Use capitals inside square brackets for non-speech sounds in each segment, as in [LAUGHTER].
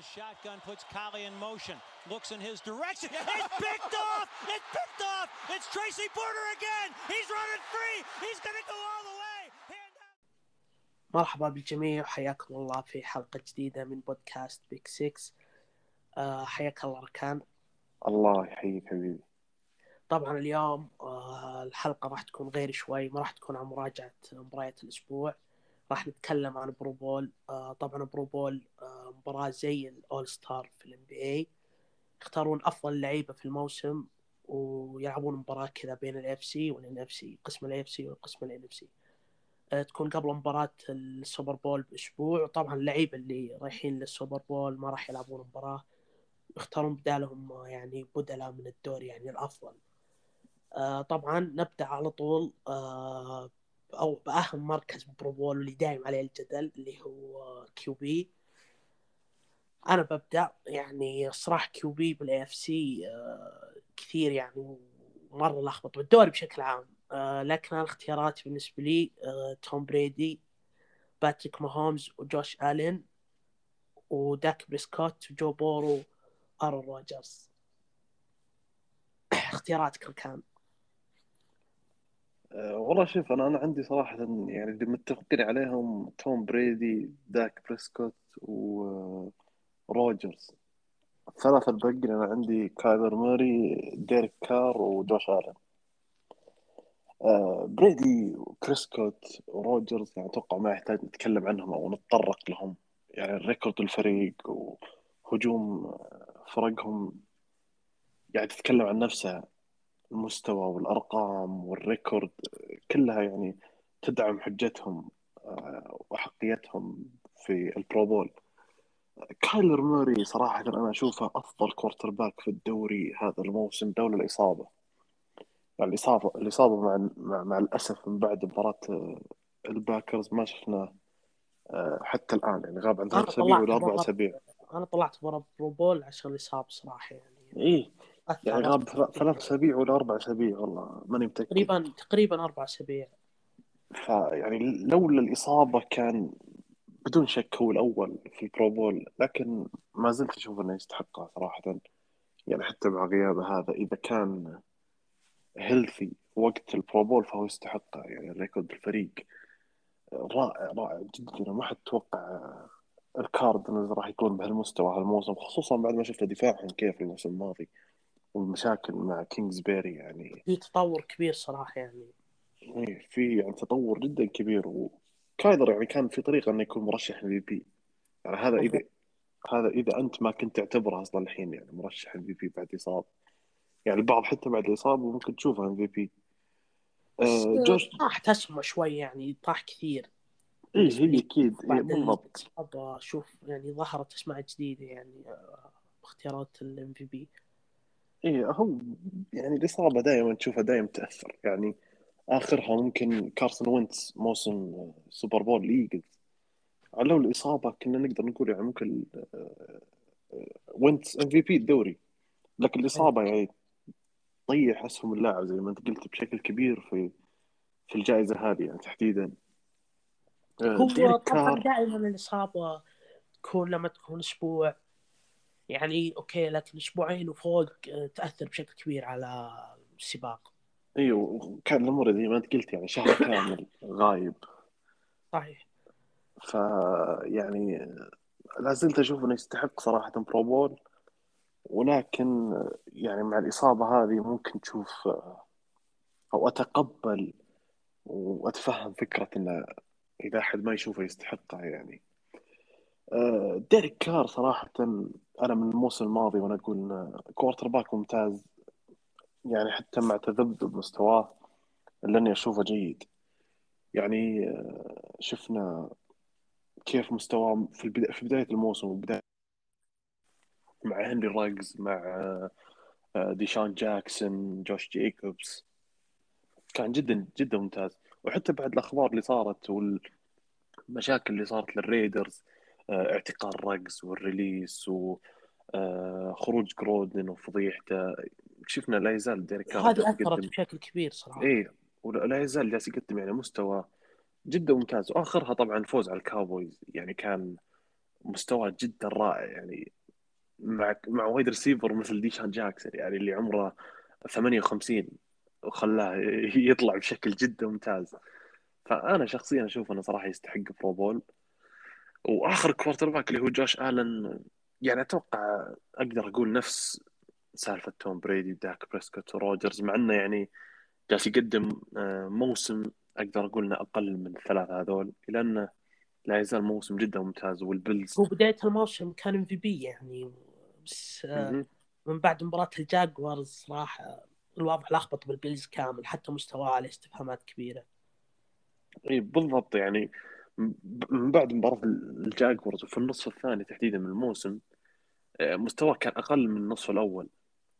the shotgun, puts Collie in motion, looks in his direction. [LAUGHS] It's picked off! It's picked off! It's Tracy Porter again! He's running free! He's going to go all the way! Hand out. مرحبا بالجميع وحياكم الله في حلقة جديدة من بودكاست بيك 6 آه حياك الله ركان الله يحييك حبيبي طبعا اليوم آه الحلقة راح تكون غير شوي ما راح تكون عن مراجعة مباريات الأسبوع راح نتكلم عن Pro Bowl آه طبعا Pro Bowl آه مباراة زي ال All-Star في ال NBA يختارون أفضل لعيبة في الموسم ويلعبون مباراة كذا بين ال AFC وال NFC قسم ال AFC وقسم ال NFC. آه، تكون قبل مباراة ال Super Bowl بأسبوع. وطبعا اللعيبة اللي رايحين لل Super Bowl ما راح يلعبون مباراة. يختارون بدالهم آه، يعني بدلاء من الدوري يعني الأفضل. آه، طبعا نبدأ على طول. آه، أو بأهم مركز Pro Bowl واللي دايم عليه الجدل اللي هو QB. أنا ببدأ يعني صراحة QB بال AFC كثير يعني مرة لخبط والدوري بشكل عام. آه، لكن أنا اختياراتي بالنسبة لي آه، توم بريدي باتريك ماهومز وجوش ألين وداك بريسكوت وجو بورو آرون روجرز. [COUGHS] اختياراتك كان؟ أه والله شوف أنا أنا عندي صراحة يعني اللي متفقين عليهم توم بريدي داك بريسكوت وروجرز الثلاثه الباقيين أنا عندي كايلر موري ديريك كار وجوش الين أه بريدي وبريسكوت وروجرز يعني أتوقع ما يحتاج نتكلم عنهم أو نتطرق لهم. يعني ال record الفريق وهجوم فرقهم يعني تتكلم عن نفسها المستوى والأرقام وال record كلها يعني تدعم حجتهم آه، واحقيتهم في ال Pro Bowl. كايلر موري صراحة أنا أشوفه أفضل quarterback في الدوري هذا الموسم لولا الإصابة. يعني الإصابة الإصابة مع مع, مع الأسف من بعد مباراة آه، الباكرز ما شفنا آه، حتى الآن. يعني غاب عن أنا ثلاث أسابيع ولا أربع أسابيع. أنا طلعت برا Pro Bowl عشان الإصابة صراحة يعني. إيه. يعني غاب ثلا- ثلاث أسابيع ولا أربع أسابيع؟ والله ماني متأكد. تقريبا تقريبا أربع أسابيع. فيعني لولا الإصابة كان بدون شك هو الأول في ال Pro Bowl لكن ما زلت أشوف أنه يستحقها صراحة. يعني حتى مع غيابه هذا إذا كان healthy وقت ال Pro Bowl فهو يستحقها. يعني ال record الفريق رائع رائع جدا. ما حد توقع الكاردنز راح يكون بهالمستوى هالموسم خصوصا بعد ما شفنا دفاعهم كيف الموسم الماضي. والمشاكل مع كينجزبيري يعني. في تطور كبير صراحة يعني. إيه، في يعني تطور جدا كبير وكايلر يعني كان في طريقة إنه يكون مرشح MVP يعني هذا إذا هذا إذا أنت ما كنت تعتبره أصلا الحين يعني مرشح MVP بعد إصابة. يعني البعض حتى بعد الإصابة ممكن تشوفه MVP بس جوش طاح اسمه شوي يعني طاح كثير. اي هي أكيد بعد بالضبط. الإصابة أشوف يعني ظهرت أسماء جديدة يعني آه، باختيارات ال MVP اي هو يعني الإصابة دائما تشوفها دائما تأثر. يعني آخرها ممكن كارسون وينتس موسم Super Bowl الايجلز لو الإصابة كنا نقدر نقول يعني ممكن آه، وينتس MVP الدوري. لكن الإصابة يعني طيح أسهم اللاعب زي ما أنت قلت بشكل كبير في في الجائزة هذه يعني تحديدا. آه، هو طبعا دائما الإصابة تكون لما تكون أسبوع يعني أوكي لكن أسبوعين وفوق آه، تأثر بشكل كبير على السباق. إيوه وكان الأمور زي ما أنت قلت يعني شهر [LAUGHS] كامل غايب. صحيح. ف يعني لا زلت أشوف إنه يستحق صراحة Pro Bowl ولكن يعني مع الإصابة هذه ممكن تشوف أو أتقبل وأتفهم فكرة إنه إذا أحد ما يشوفه يستحقها يعني. آه، ديريك كار صراحة أنا من الموسم الماضي وأنا أقول quarterback ممتاز يعني حتى مع تذبذب مستواه الا اني اشوفه جيد. يعني آه، شفنا كيف مستواه في البدا... في بداية الموسم وبداية مع هنري راجز مع آه، ديشان جاكسون جوش جيكوبس كان جدا جدا ممتاز. وحتى بعد الأخبار اللي صارت والمشاكل اللي صارت للريدرز آه، اعتقال راجز وال release وخروج جرودن وفضيحته. شفنا لا يزال ديريك أثرت يقدم بشكل كبير صراحة. إيه ولا يزال جالس يقدم يعني مستوى جدا ممتاز. وآخرها طبعا فوز على الكاوبويز. يعني كان مستوى جدا رائع. يعني مع مع wide receiver مثل ديشان جاكسون يعني اللي عمره 58 وخلاه [LAUGHS] يطلع بشكل جدا ممتاز. فأنا شخصيا أشوف إنه صراحة يستحق Pro Bowl وآخر quarterback اللي هو جوش آلن يعني أتوقع أقدر أقول نفس سالفة توم بريدي وداك بريسكوت وروجرز مع إنه يعني جالس يقدم آه، موسم أقدر أقول إنه أقل من الثلاثة هذول لأنه لا يزال موسم جدا ممتاز. والبلز هو بداية الموسم كان MVP يعني بس آه، من بعد مباراة الجاكوارز صراحة الواضح لخبط بالبيلز كامل حتى مستواه عليه استفهامات كبيرة. اي بالضبط يعني من بعد مباراة الجاكوارز وفي النصف الثاني تحديدا من الموسم آه، مستواه كان أقل من النصف الأول.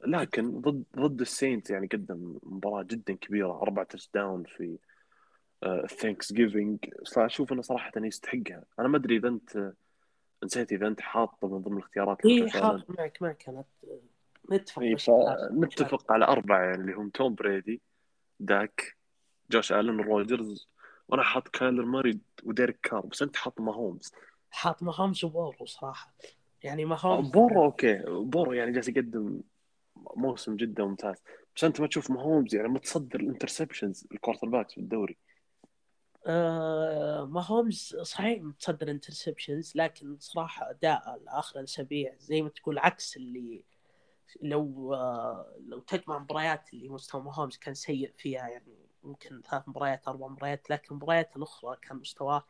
لكن ضد ضد السينتس يعني قدم مباراة جدا كبيرة أربعة touchdown في ال Thanksgiving فأشوف إنه صراحة يستحقها. أنا ما أدري إذا أنت نسيت إذا أنت حاطه من ضمن الاختيارات اي حاط معك معك أنا نتفق إيه نتفق على أربعة يعني اللي هم توم بريدي داك جوش ألن روجرز وأنا حاط كايلر موري وديريك كار بس انت حاط ماهومز. حاط ماهومز وبورو صراحة. يعني ماهومز بورو okay بورو يعني جالس يقدم موسم جدا ممتاز. بس انت ما تشوف ماهومز يعني متصدر ال interceptions ال quarterbacks في الدوري. آه ماهومز صحيح متصدر interceptions لكن صراحة أداء اخر الأسابيع زي ما تقول عكس اللي لو آه لو تجمع مباريات اللي مستوى ماهومز كان سيء فيها يعني يمكن ثلاث مباريات أربع مباريات لكن المباريات الأخرى كان مستواه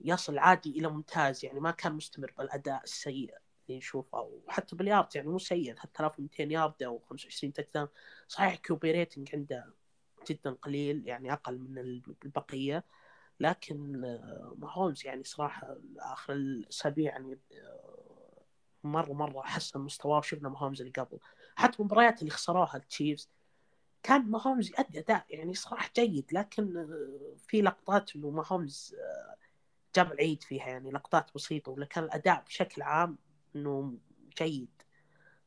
يصل عادي إلى ممتاز يعني ما كان مستمر بالأداء السيء اللي نشوفه. وحتى باليارد يعني مو سيء 3200 يارد أو 25 touchdown صحيح QB rating عنده جدا قليل يعني أقل من البقية لكن آه، ماهومز يعني صراحة آخر الأسابيع يعني آه، مرة مرة حسن مستواه وشفنا ماهومز اللي قبل. حتى المباريات اللي خسروها التشيفز كان ماهومز يؤدي أداء يعني صراحة جيد لكن آه، في لقطات إنه ماهومز جاب العيد فيها يعني لقطات بسيطة ولكن الأداء بشكل عام إنه جيد.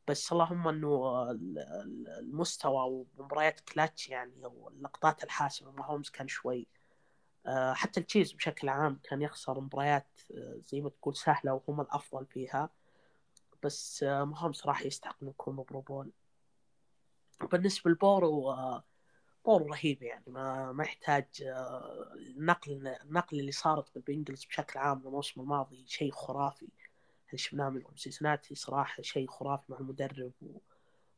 بس اللهم إنه المستوى ومباريات كلاتش يعني أو اللقطات الحاسمة ماهومز كان شوي آه، حتى التشيفز بشكل عام كان يخسر مباريات آه، زي ما تقول سهلة وهم الأفضل فيها. بس آه، ماهومز راح يستحق إنه يكون Pro Bowl بالنسبة لبورو بورو رهيب يعني. ما ما يحتاج نقلة النقلة اللي صارت بالبنجلز بشكل عام الموسم الماضي شيء خرافي. اللي شفناه منهم سينسيناتي؟ صراحة شيء خرافي مع المدرب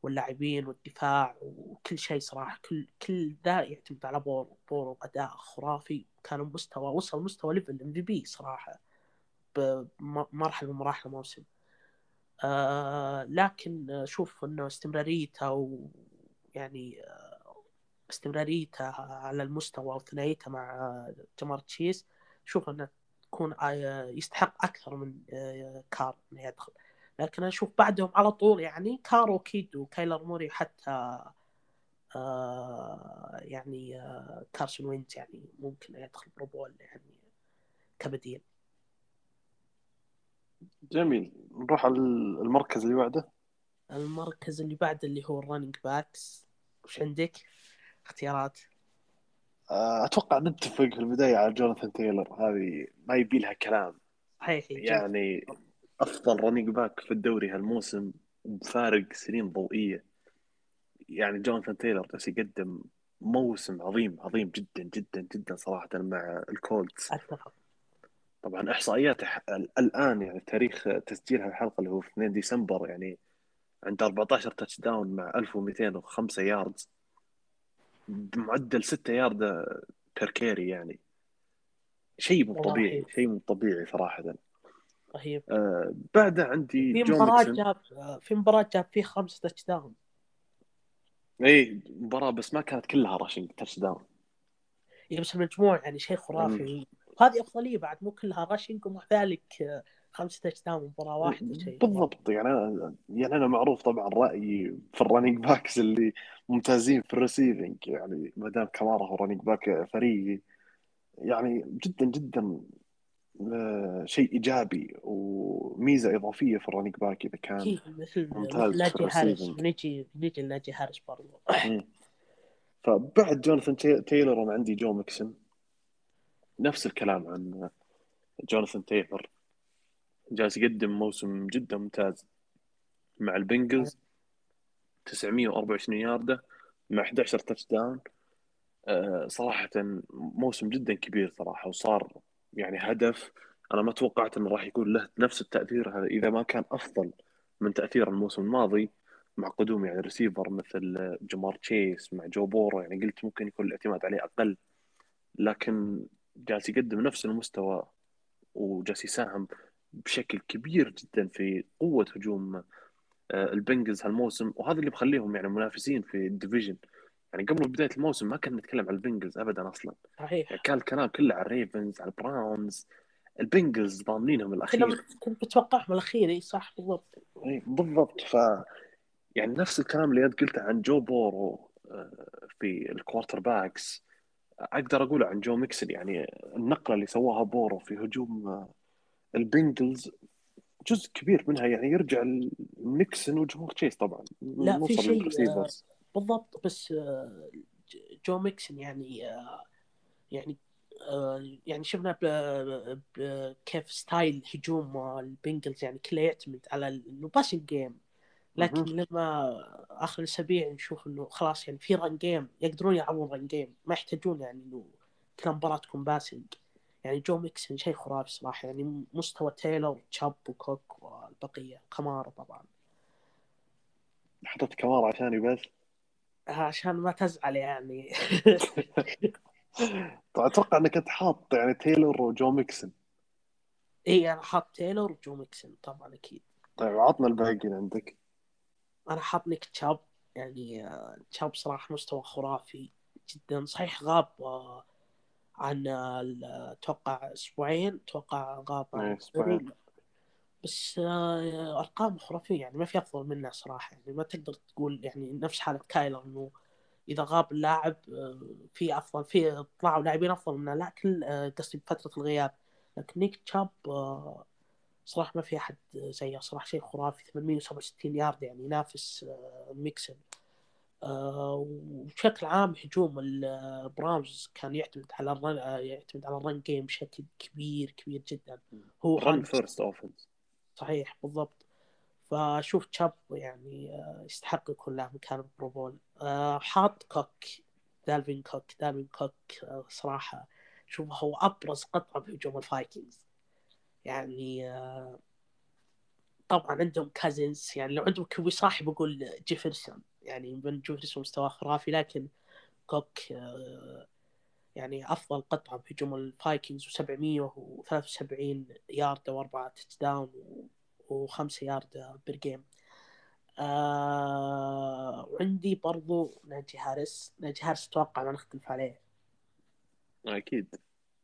واللاعبين والدفاع وكل شيء صراحة. كل كل ذا يعتمد على بورو. بورو أداء خرافي. كان مستوى وصل مستوى level MVP صراحة بمرحلة من مراحل الموسم. آه لكن أشوف إنه استمراريته ويعني آه استمراريته على المستوى وثنائيته مع جامار تشيس شوف انه يكون آه، يستحق أكثر من آه، كار إنه يدخل. لكن أشوف بعدهم على طول يعني كار وكايلر موري حتى آه يعني كارسون وينز يعني ممكن يدخل Pro Bowl يعني كبديل. جميل. نروح على المركز اللي بعده. المركز اللي بعده اللي هو ال running backs وش عندك؟ اختيارات. آه، أتوقع نتفق في البداية على جوناثان تايلر هذه ما يبي لها كلام. صحيح يعني أفضل running back في الدوري هالموسم بفارق سنين ضوئية. يعني جوناثان تايلر جالس يقدم موسم عظيم عظيم جدا جدا جدا صراحة مع الكولتس أتفق. طبعا إحصائياته الآن يعني تاريخ تسجيل هالحلقه اللي هو في 2 ديسمبر يعني عنده 14 touchdown مع 1205 yards بمعدل 6 yard per carry يعني. شيء مو طبيعي شيء مو طبيعي صراحة. رهيب. آه بعده عندي في مباراة جاب في مباراة جاب فيه خمس touchdown اي مباراة بس ما كانت كلها rushing touchdown اي بس المجموع يعني شيء خرافي. هذه أفضلية بعد مو كلها rushing ومع ذلك خمسة touchdown مباراة واحدة شيء بالضبط. يعني أنا يعني أنا معروف طبعا رأيي في ال running backs اللي ممتازين في ال receiving يعني ما دام كمارا هو running back فريقي يعني جدا جدا آه، شيء إيجابي وميزة إضافية في ال running back إذا كان مثل ممتاز ناجي هارس نجي نجي ناجي هارس برضه فبعد جوناثان تايلر أنا عندي جو ميكسن. نفس الكلام عن جوناثان تايلر جالس يقدم موسم جدا ممتاز. مع البنجلز 924 ياردة مع 11 touchdown صراحة موسم جدا كبير صراحة وصار يعني هدف. أنا ما توقعت أنه راح يكون له نفس التأثير هذا إذا ما كان أفضل من تأثير الموسم الماضي مع قدوم يعني ريسيفر مثل جمار تشيس مع جو بورو. يعني قلت ممكن يكون الاعتماد عليه أقل لكن جالس يقدم نفس المستوى وجالس يساهم بشكل كبير جدا في قوة هجوم آه، البنجلز هالموسم وهذا اللي بخليهم يعني منافسين في ال division. يعني قبل بداية الموسم ما كنا نتكلم عن البنجلز ابدا أصلا. صحيح. يعني كان الكلام كله على الريفنز على البراونز. البنجلز ضامنينهم الأخير. كنت متوقعهم الأخير إي صح بالضبط. إي بالضبط. ف يعني نفس الكلام اللي أنت قلته عن جو بورو آه، في ال quarterbacks أقدر أقوله عن جو ميكسن يعني النقلة اللي سواها بورو في هجوم آه، البنجلز جزء كبير منها يعني يرجع لميكسون وجمار تشيس طبعا. لا في شيء آه، بالضبط بس جو ميكسون يعني يعني يعني شفنا كيف style هجوم البنجلز يعني كله يعتمد على إنه passing game لكن لما آخر الاسابيع نشوف إنه خلاص يعني في run game يقدرون يلعبون run game ما يحتاجون يعني إنه كل مباراة تكون passing يعني جو ميكسن شيء خرافي صراحة يعني مستوى تايلور وتشاب وكوك والبقية كمارا طبعا. حطيت كمارا عشاني بس؟ عشان ما تزعل يعني. [LAUGHS] طيب أتوقع إنك أنت حاط يعني تايلور وجو ميكسن. إي أنا حاط تايلور وجو ميكسن طبعا أكيد. طيب عطنا الباقيين عندك. أنا حاط نيك تشاب يعني آه، تشاب صراحة مستوى خرافي جدا صحيح غاب آه، عن أتوقع أسبوعين أتوقع غاب إيه، أسبوعين. بس آه، أرقام خرافية يعني ما في أفضل منه صراحة يعني ما تقدر تقول يعني نفس حالة كايلر إنه إذا غاب اللاعب في أفضل في طلعوا لاعبين أفضل منه. لكن قصدي بفترة الغياب. لكن نيك تشاب صراحة ما في أحد زيه صراحة شيء خرافي. 867 يارد يعني ينافس آه، ميكسن آه، وبشكل عام هجوم البراونز كان يعتمد على ال run آه، يعتمد على ال run game بشكل كبير كبير جدا. هو run first offense صحيح بالضبط. فأشوف تشاب يعني يستحق يكون له مكان Pro Bowl حاط كوك دالفين كوك دالفين كوك صراحة شوف هو أبرز قطعة بهجوم الفايكنجز. يعني آه، طبعا عندهم كازنز يعني لو عندهم كوي صاحب بقول جيفرسون يعني من جيفرسون مستواه خرافي لكن كوك آه، يعني أفضل قطعة بهجوم الفايكنجز و773 يارد وأربعة touchdown وخمسة yard per game آه وعندي برضو ناجي هارس ناجي هارس أتوقع ما نختلف عليه. أكيد.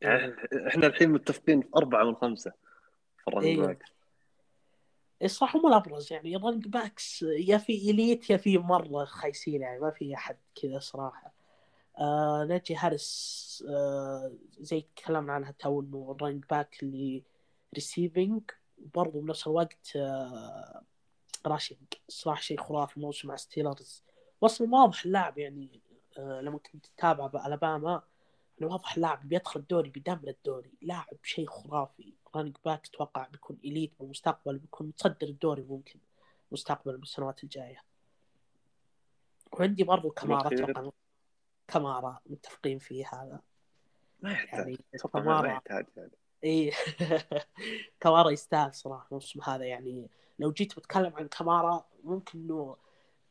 يعني إحنا الحين متفقين في أربعة من خمسة ال running back الصراحه هم الأبرز يعني ال running backs يا في elite يا في مرة خايسين يعني ما في أحد كذا صراحة. آه ناجي هارس آه زي تكلمنا عنها تو إنه ال running back اللي receiving برضه بنفس الوقت آه rushing صراحة شيء خرافي موسم مع ستيلرز وصل واضح اللاعب يعني آه لما كنت تتابع بألاباما إنه واضح اللاعب بيدخل الدوري بيدمر الدوري. لاعب شيء خرافي. running back أتوقع بيكون elite بالمستقبل بيكون متصدر الدوري ممكن مستقبلا بالسنوات الجاية. وعندي برضو كمارا أتوقع كمارا متفقين فيه هذا. ما يحتاج. يعني كمارا ما يحتاج يعني. إي. [LAUGHS] كمارا يستاهل صراحة الموسم هذا. يعني لو جيت بتكلم عن كمارا ممكن إنه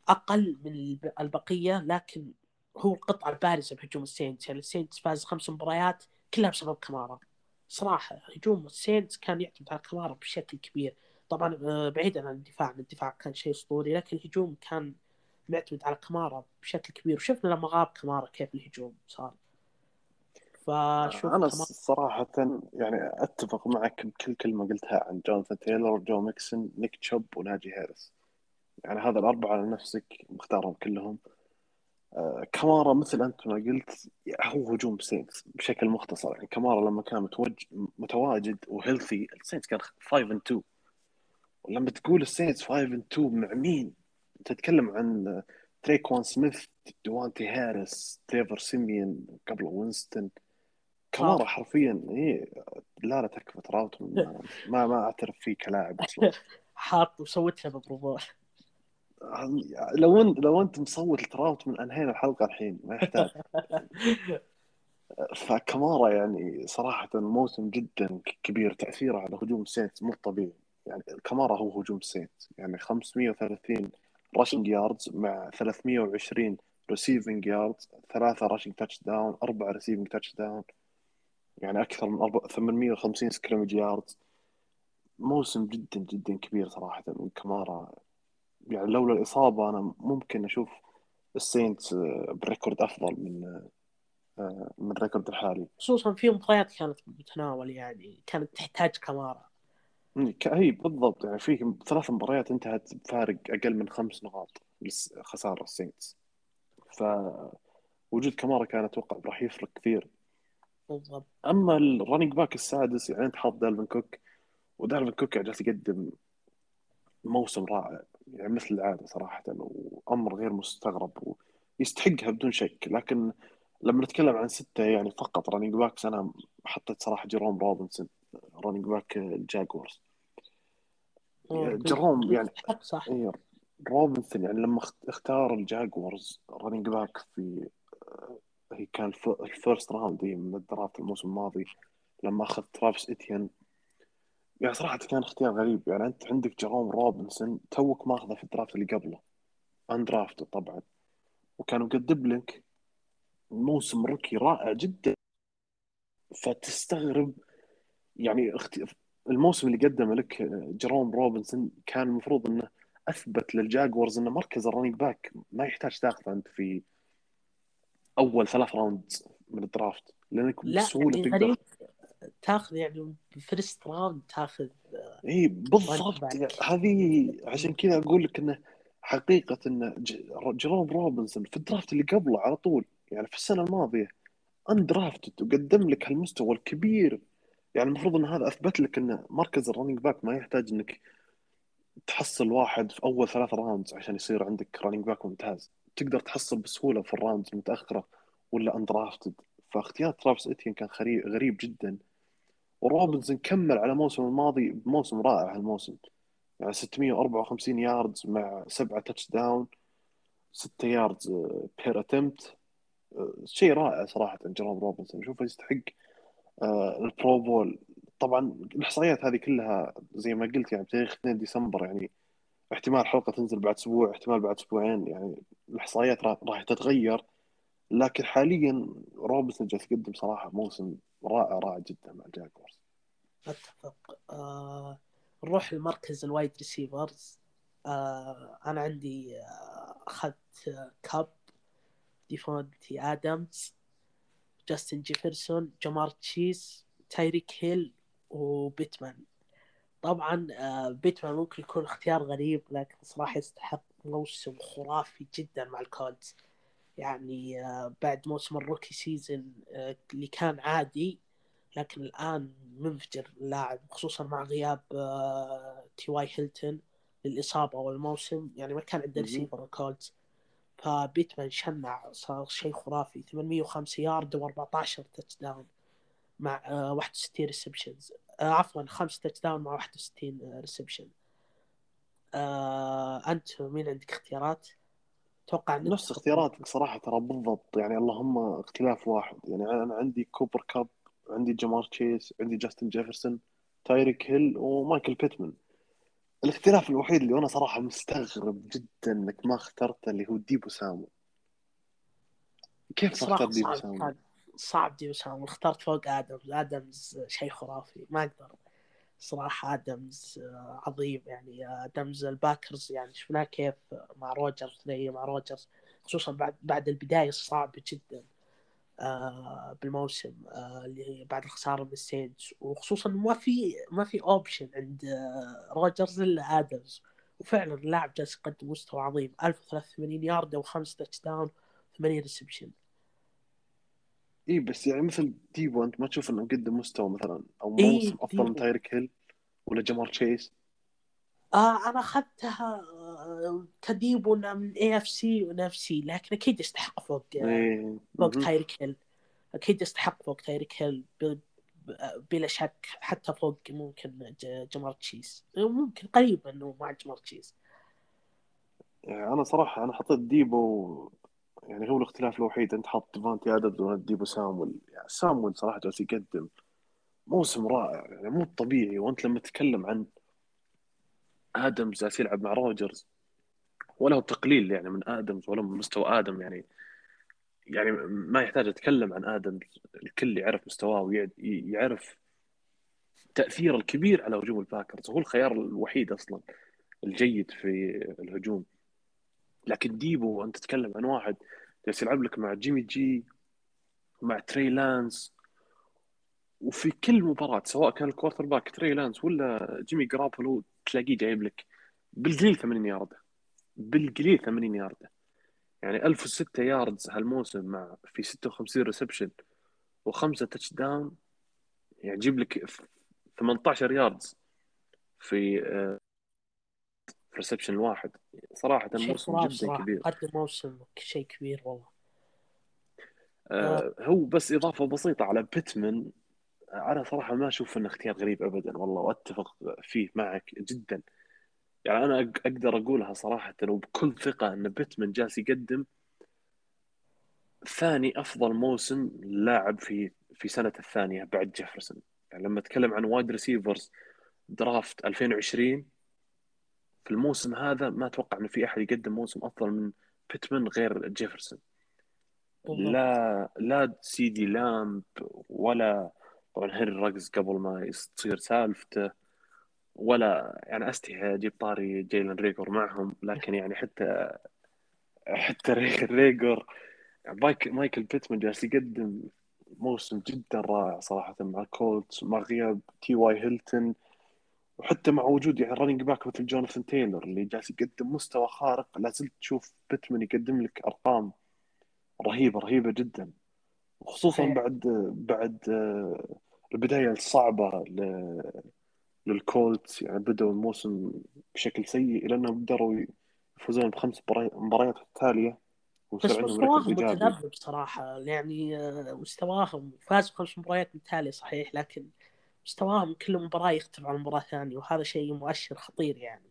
أقل من البقية لكن هو القطعه البارزة بهجوم السينتس. يعني السينتس فاز خمس مباريات كلها بسبب كمارا صراحة هجوم السينتس كان يعتمد على كمارا بشكل كبير. طبعا آه، بعيدا عن الدفاع الدفاع كان شيء أسطوري لكن الهجوم كان معتمد على كمارا بشكل كبير. وشفنا لما غاب كمارا كيف الهجوم صار. فشوف أنا كمارا... صراحة يعني أتفق معك بكل كلمة قلتها عن جوناثان تايلور جو ميكسون نيك تشوب وناجي هاريس يعني هذا الأربعة على نفسك مختارهم كلهم. كمارا مثل أنت ما قلت هو هجوم سينتس بشكل مختصر. يعني كمارا لما كان متوج... متواجد و healthy السينتس كان 5 and 2 ولما تقول السينتس 5 and 2 مع مين؟ تتكلم عن تريكوان سميث دوانتي هاريس تريفر سيميون قبل وينستون. كمارا حرفيا إيه لا لا تكفى تراوتون ما, ما أعترف فيه كلاعب أصلا. [LAUGHS] حاط وسويت له لو انت لو انت مصوت لتراوتون أنهينا الحلقة الحين ما يحتاج. [LAUGHS] فكمارا يعني صراحة موسم جدا كبير تأثيره على هجوم السينت مو طبيعي. يعني كمارا هو هجوم السينت يعني 530 rushing yards مع 320 receiving yards ثلاثة rushing touchdown أربعة receiving touchdown يعني أكثر من 850 scrimmage yards موسم جدا جدا كبير صراحة من كمارا. يعني لولا الإصابة أنا ممكن أشوف السينت ب record أفضل من من ال record الحالي. خصوصا في مباريات كانت متناول يعني كانت تحتاج كمارا هي بالضبط يعني في ثلاث مباريات انتهت بفارق أقل من خمس نقاط خسارة السينتس. فوجود كمارا كان أتوقع راح يفرق كثير. بالضبط. أما ال running back السادس يعني انت حاط دالفن كوك ودالفن كوك جالس يقدم موسم رائع. يعني مثل العادة صراحة وأمر غير مستغرب ويستحقها بدون شك. لكن لما نتكلم عن ستة يعني فقط running backs أنا حطيت صراحة جيروم روبنسون running back الجاكورز. جيروم يعني صح. إيه روبنسون يعني لما اختار الجاكورز running back في آه، هي كان ال first round من ال draft الموسم الماضي لما أخذ ترافيس إتيان يعني صراحة كان اختيار غريب. يعني أنت عندك جيروم روبنسون توك ماخذه في ال draft اللي قبله. undrafted طبعا. وكان مقدم لك موسم rookie رائع جدا. فتستغرب يعني اخت... الموسم اللي قدمه لك جيروم روبنسون كان المفروض إنه أثبت للجاكورز إنه مركز ال running back ما يحتاج تاخذه أنت في أول ثلاث round من ال draft. لأنك لا بسهولة يعني تقدر تاخذ يعني first round تاخذ اي بالضبط. هذه عشان كذا أقول لك إنه حقيقة إن جيروم روبنسون في ال draft اللي قبله على طول يعني في السنة الماضية undrafted وقدم لك هالمستوى الكبير. يعني المفروض إن هذا أثبت لك إن مركز ال running back ما يحتاج إنك تحصل واحد في أول ثلاث rounds عشان يصير عندك running back ممتاز. تقدر تحصل بسهولة في ال rounds المتاخره ولا undrafted فاختيار ترافيس إتيان كان غريب جدا. وروبنسون كمل على الموسم الماضي بموسم رائع هالموسم. يعني 654 yards مع سبعة touchdown 6 yards per attempt شيء رائع صراحة جيروم روبنسون أشوفه يستحق آه، ال Pro Bowl طبعا الإحصائيات هذه كلها زي ما قلت يعني بتاريخ 2 ديسمبر يعني احتمال حلقة تنزل بعد أسبوع احتمال بعد أسبوعين يعني الإحصائيات راح تتغير. لكن حاليا روبنسون جالس يقدم صراحة موسم رائع رائع جدا مع الجاكورز أتفق. آه نروح لمركز ال wide receivers. آه أنا عندي آه أخذت آه كاب ديفونتي آدمز جاستن جيفرسون جمار تشيز تايريك هيل وبيتمان. طبعا آه بيتمان ممكن يكون اختيار غريب لكن صراحة يستحق موسم خرافي جدا مع الكولز. يعني آه بعد موسم ال rookie season آه اللي كان عادي لكن الآن منفجر اللاعب خصوصا مع غياب تي واي هيلتون للإصابة والموسم. يعني ما كان عنده. ريسيفر الكولز فبيتمان شنع صار شيء خرافي. 805 يارد و14 touchdown مع آه 61 receptions آه عفوا 5 touchdown مع 61 reception أنت مين عندك اختيارات؟ أتوقع نفس اختياراتك صراحة ترى بالضبط. يعني اللهم اختلاف واحد. يعني أنا عندي كوبر كاب عندي جمار تشيس عندي جاستن جيفرسون تايريك هيل ومايكل بيتمان الاختلاف الوحيد اللي أنا صراحة مستغرب جدا إنك ما اخترته اللي هو ديبو سامول. كيف ما صراحة اخترت ديبو صعب سامول؟ صعب ديبو سام اخترت فوق ادمز آدمز شيء خرافي. ما أقدر. صراحة ادمز آه، عظيم يعني ادمز الباكرز يعني شفناه كيف مع روجرز ثنائية مع روجرز خصوصا بعد بعد البداية الصعبة جدا آه، بالموسم آه، اللي بعد الخسارة من السينتس وخصوصا ما في ما في option عند آه، روجرز إلا ادمز وفعلا اللاعب جالس يقدم مستوى عظيم 1083 يارد وخمس touchdown 8 reception اي بس يعني مثل ديبو انت ما تشوف إنه مقدم مستوى مثلا أو إيه، موسم افضل من ديبو. تايريك هيل ولا جمار تشيس آه أنا أخذتها آه، كديبو من AFC و NFC لكن أكيد يستحق فوق آه، إيه فوق مهم. تايريك هيل أكيد يستحق فوق تايريك هيل بلا شك حتى فوق ممكن جمار تشيز ممكن قريب إنه مع جمار تشيز يعني أنا صراحة أنا حطيت ديبو يعني هو الاختلاف الوحيد انت حاط ديفانتي ادمز وأنا ديبو سامول يعني سامول صراحة جالس يقدم موسم رائع يعني مو طبيعي. وانت لما تتكلم عن آدمز جالس يلعب مع روجرز ولا هو تقليل يعني من آدمز ولا من مستوى آدمز. يعني يعني ما يحتاج أتكلم عن آدمز الكل يعرف مستواه ويعرف تأثيره الكبير على هجوم الباكرز. هو الخيار الوحيد أصلا الجيد في الهجوم. لكن ديبو انت تتكلم عن واحد جالس يلعب لك مع جيمي جي مع تري لانس. وفي كل مباراة سواء كان ال quarterback تري لانس ولا جيمي جرابولو تلاقيه جايب لك بالقليل 80 ياردة. بالقليل 80 ياردة. يعني 1006 yards هالموسم مع في 56 reception وخمسة touchdown يعني جيب لك 18 yards في reception الواحد صراحة موسم جدا صراحة. كبير. قدم موسم شيء كبير والله. آه هو بس إضافة بسيطة على بيتمن أنا صراحة ما أشوف إنه اختيار غريب ابدا والله وأتفق فيه معك جدا. يعني أنا أقدر أقولها صراحة وبكل ثقة إن بيتمن جالس يقدم ثاني أفضل موسم لاعب في في سنة الثانية بعد جيفرسون. يعني لما أتكلم عن wide receivers draft 2020 في الموسم هذا ما أتوقع إنه في أحد يقدم موسم أفضل من بيتمن غير جيفرسون. لا لا سيدي لامب ولا طبعا هنري راجز قبل ما تصير سالفته ولا يعني أستحي أجيب طاري جيلن ريجر معهم لكن يعني حتى حتى ريجر مايكل بيتمان جالس يقدم موسم جدا رائع صراحة مع كولتس مع غياب تي واي هيلتون. وحتى مع وجود يعني running back مثل جوناثان تايلر اللي جالس يقدم مستوى خارق لا زلت تشوف بيتمان يقدم لك أرقام رهيبة رهيبة جدا. وخصوصا بعد بعد آه، البداية الصعبة للكولتس يعني بدأوا الموسم بشكل سيء إلى أنهم قدروا يفوزون بخمس مباريات متتالية بس مستواهم متذبذب صراحة يعني آه، مستواهم فازوا خمس مباريات متتالية صحيح لكن مستواهم كل مباراة يختلف عن مباراة ثانية وهذا شيء مؤشر خطير يعني.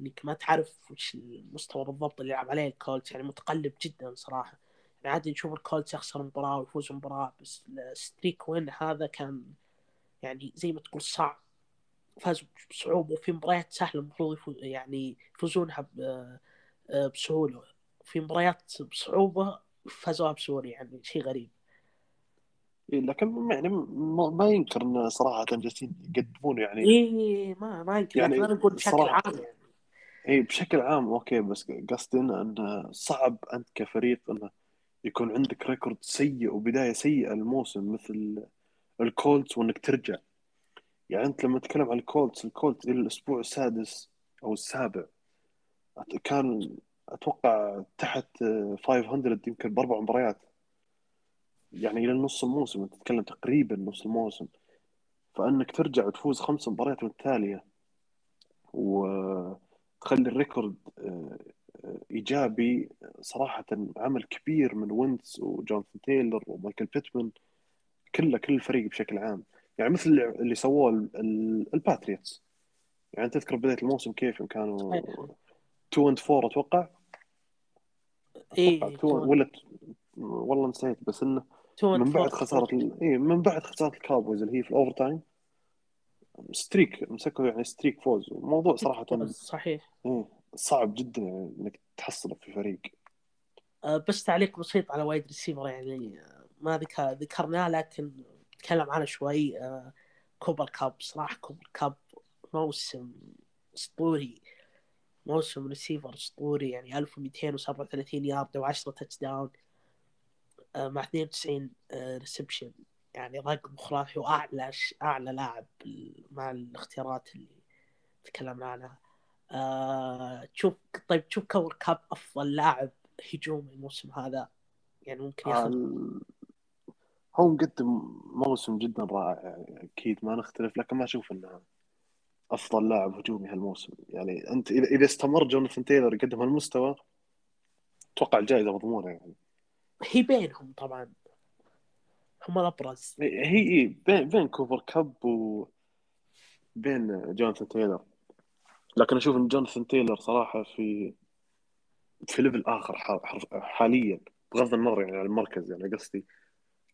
إنك ما تعرف وش المستوى بالضبط اللي يلعب عليه الكولتس يعني متقلب جدا صراحة. يعني عادي نشوف الكولتس يخسر مباراة ويفوز مباراة بس ال streak win هذا كان يعني زي ما تقول صعب. فازوا بصعوبة وفي مباريات سهلة المفروض يعني يفوزونها بسهولة. في مباريات بصعوبة فازوها بسهولة يعني شيء غريب. إيه لكن يعني ما ينكر انه صراحة جالسين يقدمون يعني. اي ما ما ينكر يعني أنا أقول بشكل عام. يعني اي بشكل عام okay بس قصدي انه صعب أنت كفريق انه يكون عندك record سيء وبداية سيئة الموسم مثل الكولتس وإنك ترجع. يعني أنت لما تتكلم عن الكولتس الكولتس إلى الأسبوع السادس أو السابع كان أتوقع تحت 500 يمكن بأربع مباريات. يعني إلى نص الموسم أنت تتكلم تقريبا نص الموسم. فأنك ترجع وتفوز خمس مباريات متتاليه وتخلي ال record آه، إيجابي صراحة عمل كبير من وينتس وجوناثان تايلر ومايكل بيتمان كله كل الفريق بشكل عام. يعني مثل اللي سووه الباتريوتس. يعني تذكر بداية الموسم كيف كانوا 2 and 4 أتوقع؟ اي ولا والله نسيت بس إنه من بعد خسارة اي من بعد خسارة الكاوبويز اللي هي في ال overtime streak مسكوا يعني streak فوز. الموضوع صراحة صحيح. إيه صعب جدا يعني إنك تحصله في فريق. أه بس تعليق بسيط على wide receiver يعني ما ذكرناه لكن نتكلم عنه شوي. آه، كوبر كاب صراحة كوبر كاب موسم أسطوري. موسم ريسيفر أسطوري يعني 1237 يارد و10 touchdown مع 92 reception يعني رقم خرافي وأعلى أعلى لاعب مع الاختيارات اللي تكلمنا عنها. آه تشوف طيب تشوف كوبر كاب أفضل لاعب هجومي الموسم هذا؟ يعني ممكن ياخذ هو مقدم موسم جدا رائع أكيد ما نختلف لكن ما أشوف إنه أفضل لاعب هجومي هالموسم. يعني أنت إذا استمر جوناثان تايلر يقدم هالمستوى أتوقع الجائزه مضمونه يعني. هي بينهم طبعا. هم الأبرز. هي هي بين بين كوبر كاب و بين جوناثان تايلر. لكن أشوف إن جوناثان تايلر صراحة في في level آخر حاليا بغض النظر يعني عن المركز يعني قصدي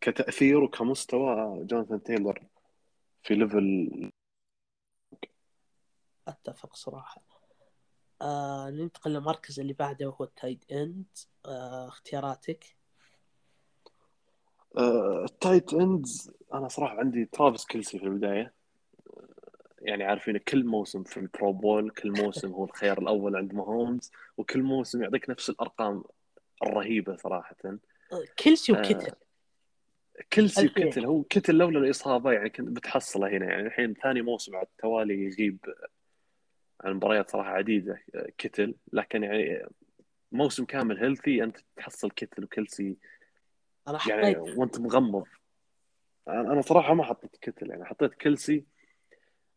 كتأثير وكمستوى جوناثان تايلر في level أتفق صراحة. آه ننتقل للمركز اللي بعده وهو ال tight end آه اختياراتك. ال tight ends أنا صراحة عندي ترافيس كيلسي في البداية. يعني عارفين كل موسم في ال Pro Bowl كل موسم هو الخيار الأول عند ماهومز وكل موسم يعطيك نفس الأرقام الرهيبة صراحة. كيلسي آه، وكتل كيلسي ألفين. وكتل هو كتل لولا الإصابة يعني كنت بتحصله هنا. يعني الحين ثاني موسم على التوالي يغيب عن مباريات صراحة عديدة آه، كتل لكن يعني موسم كامل healthy أنت تحصل كتل وكيلسي أنا يعني حطيت وأنت مغمض. أنا صراحة ما حطيت كتل يعني. حطيت كيلسي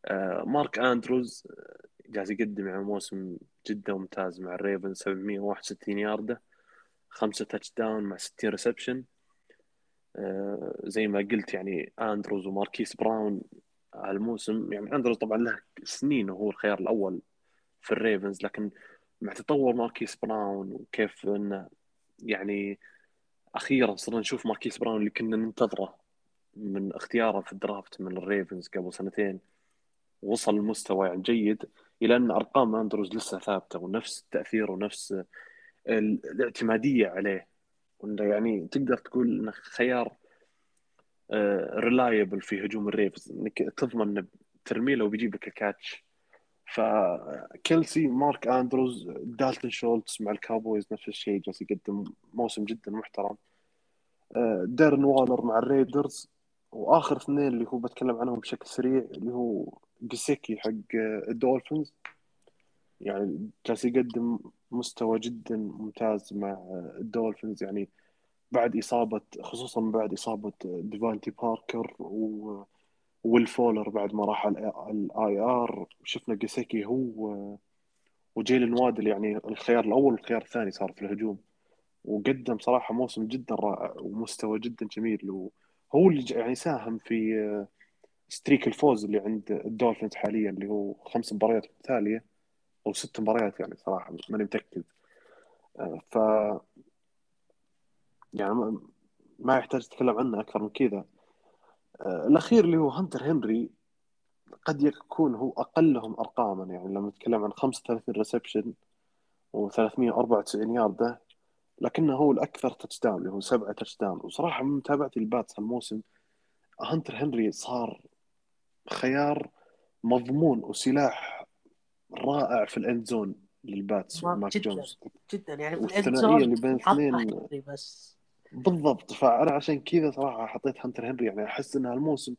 آه، مارك أندروز آه، جالس يقدم يعني موسم جدا ممتاز مع الريفنز 761 ياردة خمسة touchdown مع 60 reception آه، زي ما قلت يعني أندروز وماركيس براون هالموسم يعني أندروز طبعا له سنين وهو الخيار الأول في الريفنز لكن مع تطور ماركيس براون وكيف إنه يعني أخيرا صرنا نشوف ماركيس براون اللي كنا ننتظره من اختياره في ال draft من الريفنز قبل سنتين. وصل لمستوى يعني جيد إلى أن أرقام أندروز لسه ثابتة ونفس التأثير ونفس ال- الاعتمادية عليه. وإنه يعني تقدر تقول إنه خيار reliable في هجوم الريفنز. إنك تضمن ترمي له وبيجيب لك ال catch. فكيلسي مارك أندروز دالتون شولتز مع الكاوبويز نفس الشيء جالس يقدم موسم جدا محترم. آه، دارن والر مع الريدرز. وآخر اثنين اللي هو بتكلم عنهم بشكل سريع اللي هو جيسيكي حق آه، الدولفينز. يعني جالس يقدم مستوى جدا ممتاز مع آه، الدولفينز. يعني بعد إصابة خصوصا بعد إصابة ديفانتي باركر و ويل فولر بعد ما راح ال IR. شفنا جيسيكي هو وجيلن وادل يعني الخيار الأول والخيار الثاني صار في الهجوم. وقدم صراحة موسم جدا رائع ومستوى جدا جميل. وهو اللي يعني ساهم في streak الفوز اللي عند الدولفينز حاليا اللي هو خمس مباريات متتاليه أو ست مباريات يعني صراحة ماني متأكد. آه، ف يعني ما- يحتاج أتكلم عنه أكثر من كذا. الأخير اللي هو هانتر هنري قد يكون هو أقلهم ارقاما يعني لما نتكلم عن 35 reception و394 ياردة لكنه هو الأكثر touchdown اللي هو سبعة touchdown وصراحة من متابعتي الباتس هالموسم هانتر هنري صار خيار مضمون وسلاح رائع في ال end zone للباتس ما- وماك. جونز جدا يعني في والثنائية اللي بين هنري بس بالضبط. فأنا عشان كذا صراحة حطيت هانتر هنري يعني أحس إن هالموسم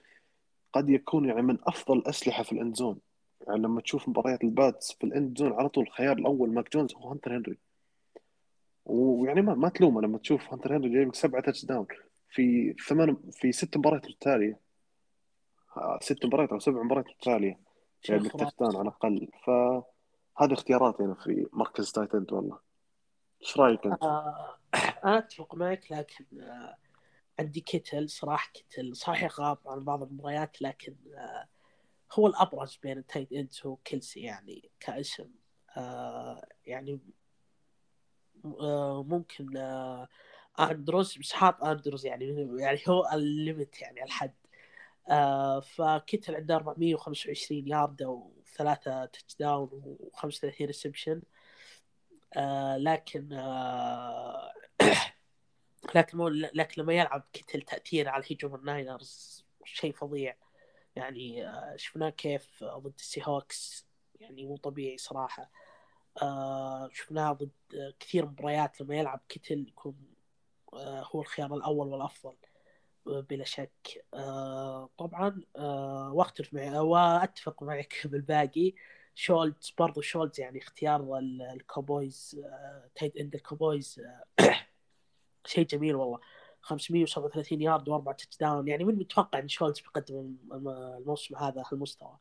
قد يكون يعني من أفضل الاسلحه في ال end zone. يعني لما تشوف مباريات الباتس في ال end zone على طول الخيار الأول ماك جونز هو هانتر هنري ويعني ما, ما تلومه لما تشوف هانتر هنري جايب لك سبعة touchdown في ثمان في ست مباريات متتاليه آه، ست مباريات أو سبع مباريات متتاليه جايب لك touchdown على الأقل. فهذه اختياراتي أنا في مركز tight end والله. إيش رأيك أنت؟ آه أنا أتفق معك لكن آه عندي كتل صراحة كتل صحيح غاب عن بعض المباريات لكن آه هو الأبرز بين ال tight ends هو كيلسي يعني كاسم. آه يعني آه ممكن آه أندروز بس حاط أندروز يعني يعني هو ال limit يعني الحد. آه فكتل عنده 425 ياردة وثلاثة touchdown و35 reception آه لكن آه [COUGHS] لكن مو لكن لما يلعب كتل تأثير على هجوم الناينرز شيء فظيع. يعني آه شفناه كيف ضد السي هوكس يعني مو طبيعي صراحة. آه شفناه ضد آه، كثير مباريات لما يلعب كتل يكون آه هو الخيار الأول والأفضل آه، بلا شك. آه طبعا آه وأختلف معي وأتفق معك [LAUGHS] بالباقي. شولتز برضو شولتز يعني اختيار ال- الكوبويز آه tight end الكوبويز آه [COUGHS] شيء جميل والله. 537 يارد واربع touchdown يعني من متوقع إن شولتز بيقدم الم- الموسم هذا هالمستوى.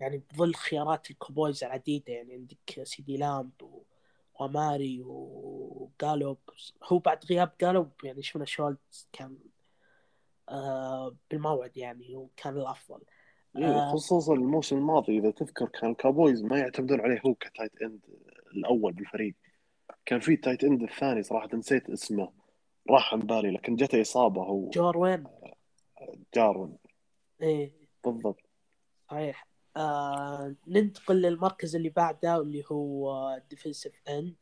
يعني بظل خيارات الكوبويز العديدة. يعني عندك سيدي لامب و... وماري و Gallup. هو بعد غياب Gallup يعني شفنا شولتز كان آه بالموعد يعني وكان الأفضل. إيه آه. خصوصا الموسم الماضي إذا تذكر كان الكاوبويز ما يعتمدون عليه هو ك tight end الأول بالفريق. كان في tight end الثاني صراحة نسيت اسمه راح عن بالي لكن جته إصابة هو. جاروين جاروين إيه. بالضبط. صحيح. آه ننتقل للمركز اللي بعده اللي هو defensive end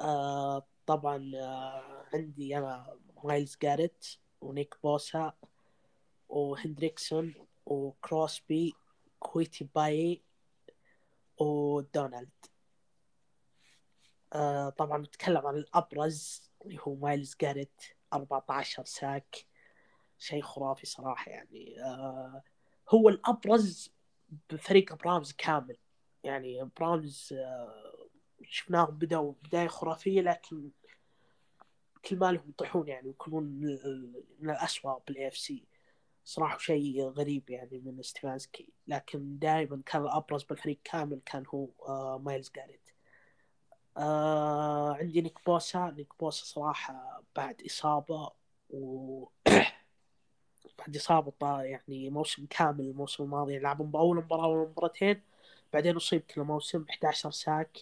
آه طبعا آه عندي أنا مايلز جاريت ونيك بوسا وهندريكسون. وكروسبي كويتي باي ودونالد طبعا نتكلم عن الأبرز اللي هو مايلز جاريت 14 sack. شيء خرافي صراحة يعني. آه هو الأبرز بفريق براونز كامل. يعني براونز آه شفناهم بدأوا بداية خرافية لكن كل ما لهم يطيحون يعني يكونون من الأسوأ بال AFC صراحة شيء غريب يعني من ستيفانسكي لكن دائما كان الأبرز بالفريق كامل كان هو آه مايلز جاريت. آه عندي نيك بوسا. نيك بوسا صراحة بعد إصابة و [COUGHS] بعد إصابة يعني موسم كامل الموسم الماضي لعب أول مباراة ومباراتين بعدين أصيب كل موسم 11 sack.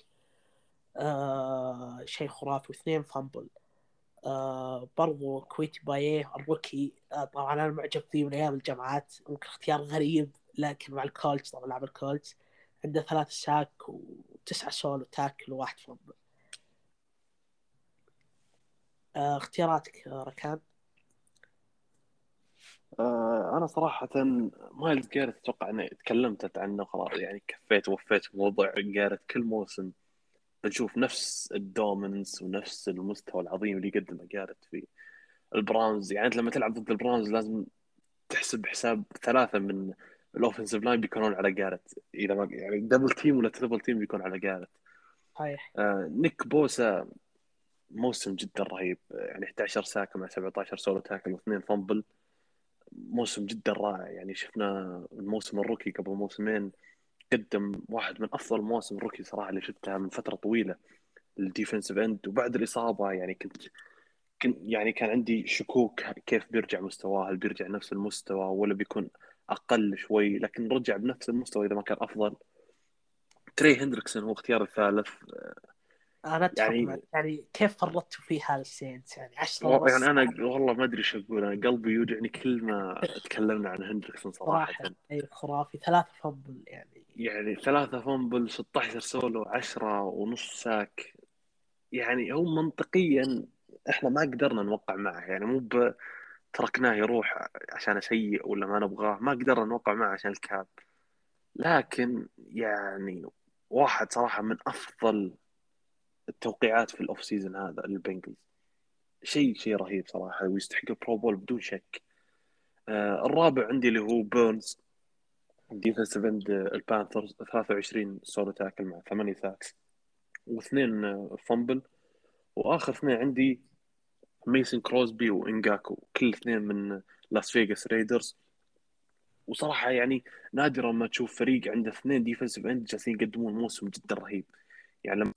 آه شيء خرافي. واثنين fumble. برضو كويتي باي ال rookie آه طبعا أنا معجب فيه من أيام الجامعات. ممكن اختيار غريب لكن مع الكولتس طبعا لعب الكولتس عنده ثلاث sack وتسعة solo tackle وواحد fumble آه اختياراتك ركان. آه أنا صراحة مايلز جارت أتوقع إني تكلمت عنه خلاص يعني كفيت ووفيت موضوع جارت كل موسم. بنشوف نفس ال dominance ونفس المستوى العظيم اللي يقدمه جارت في البراونز يعني أنت لما تلعب ضد البراونز لازم تحسب حساب ثلاثة من ال offensive line بيكونون على جارت إذا ما يعني double team ولا triple team بيكون على جارت صحيح. آه نيك بوسا موسم جدا رهيب. يعني 11 sack مع 17 solo tackle واثنين fumble. موسم جدا رائع. يعني شفنا الموسم ال rookie قبل موسمين. قدم واحد من أفضل مواسم ال rookie صراحة اللي شفتها من فترة طويلة ال defensive end. وبعد الإصابة يعني كنت كنت يعني كان عندي شكوك كيف بيرجع مستواه هل بيرجع نفس المستوى ولا بيكون أقل شوي؟ لكن رجع بنفس المستوى إذا ما كان أفضل. تري هندريكسون هو اختيار الثالث. أنا أتفق يعني يعني كيف فرطتوا في هذا يعني 10 يعني أنا والله ما أدري إيش أقول. أنا قلبي يوجعني كل ما تكلمنا عن هندريكسون صراحة. صراحة أي خرافي. ثلاثة fumble يعني. يعني ثلاثة fumble 16 سولو 10 ونص sack. يعني هو منطقيا إحنا ما قدرنا نوقع معه. يعني مو ب... تركناه يروح عشان سيء ولا ما نبغاه. ما قدرنا نوقع معه عشان ال cap. لكن يعني واحد صراحة من أفضل التوقيعات في ال off season هذا للبنجلز. شيء شيء رهيب صراحة ويستحق ال Pro Bowl بدون شك. آه الرابع عندي اللي هو بيرنز. defensive end البانثرز. 23 solo tackle مع 8 sacks واثنين fumble وآخر اثنين عندي ماكس كروزبي وإنجاكوي. كل اثنين من لاس فيغاس ريدرز وصراحة يعني نادرا ما تشوف فريق عنده اثنين defensive end جالسين يقدمون موسم جدا رهيب. يعني لما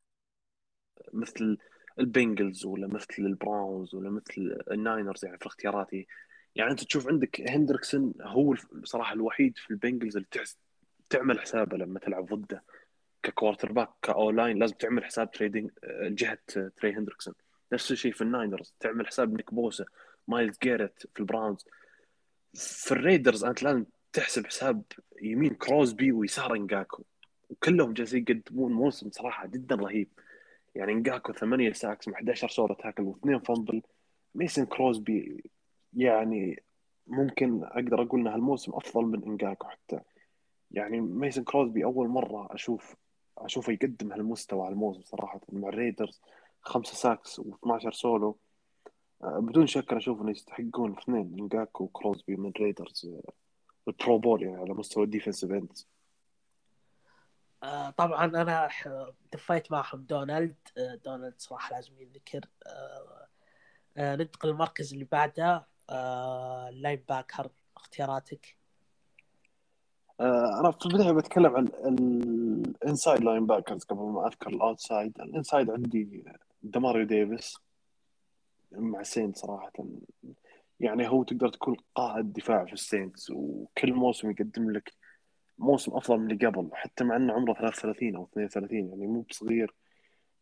مثل البنجلز ولا مثل البراونز ولا مثل الناينرز يعني في اختياراتي يعني أنت تشوف عندك هندريكسون هو صراحة الوحيد في البنجلز اللي تحس تعمل حسابه لما تلعب ضده ك quarterback ك O-line لازم تعمل حساب جهة تري هندريكسون. نفس الشيء في الناينرز تعمل حساب نيك بوسا مايلز جيرت في البراونز. في الريدرز أنت لازم تحسب حساب يمين كروزبي ويسار إنجاكوي وكلهم جالسين يقدمون موسم صراحة جدا رهيب. يعني إنجاكوي ثمانية sacks مع 11 solo tackle واثنين fumble. ماكس كروزبي يعني ممكن أقدر أقول إن هالموسم أفضل من إنجاكوي حتى. يعني ماكس كروزبي أول مرة أشوف أشوفه يقدم هالمستوى هالموسم صراحة مع الريدرز. خمسة sacks و12 سولو. بدون شك أشوف إنه يستحقون اثنين. إنجاكوي وكروزبي من ريدرز ال Pro Bowl يعني على مستوى ال defensive ends آه طبعا أنا ضفت معهم دونالد. آه دونالد صراحة لازم ينذكر آه آه ننتقل للمركز اللي بعده. آه ال linebacker اختياراتك؟ آه أنا في البداية بتكلم عن ال inside linebackers قبل ما أذكر ال outside ال inside عندي ديماريو ديفيس مع سينتس صراحة. يعني هو تقدر تكون قائد دفاع في السينتس وكل موسم يقدم لك موسم أفضل من اللي قبل حتى مع إنه عمره 33 أو 32 يعني مو بصغير.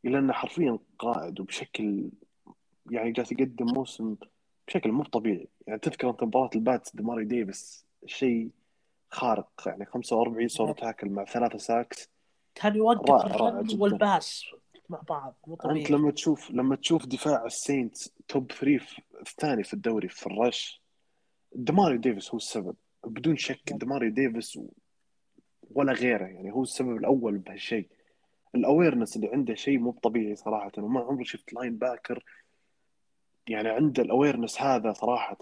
الا إنه حرفيا قائد وبشكل يعني جالس يقدم موسم بشكل مو طبيعي. يعني تذكر أنت مباراة الباتس ديماريو ديفيس شيء خارق. يعني 45 solo tackle مع ثلاثة sacks. كان يوقف جداً. والباس مع بعض مو أنت طبيعي. لما تشوف لما تشوف دفاع ال Saints top 3 في- الثاني في الدوري في ال rush دماري ديفيس هو السبب. بدون شك دماري ديفيس ولا غيره يعني هو السبب الأول بهالشيء. ال awareness اللي عنده شيء مو طبيعي صراحة وما عمري شفت linebacker يعني عنده ال awareness هذا صراحة.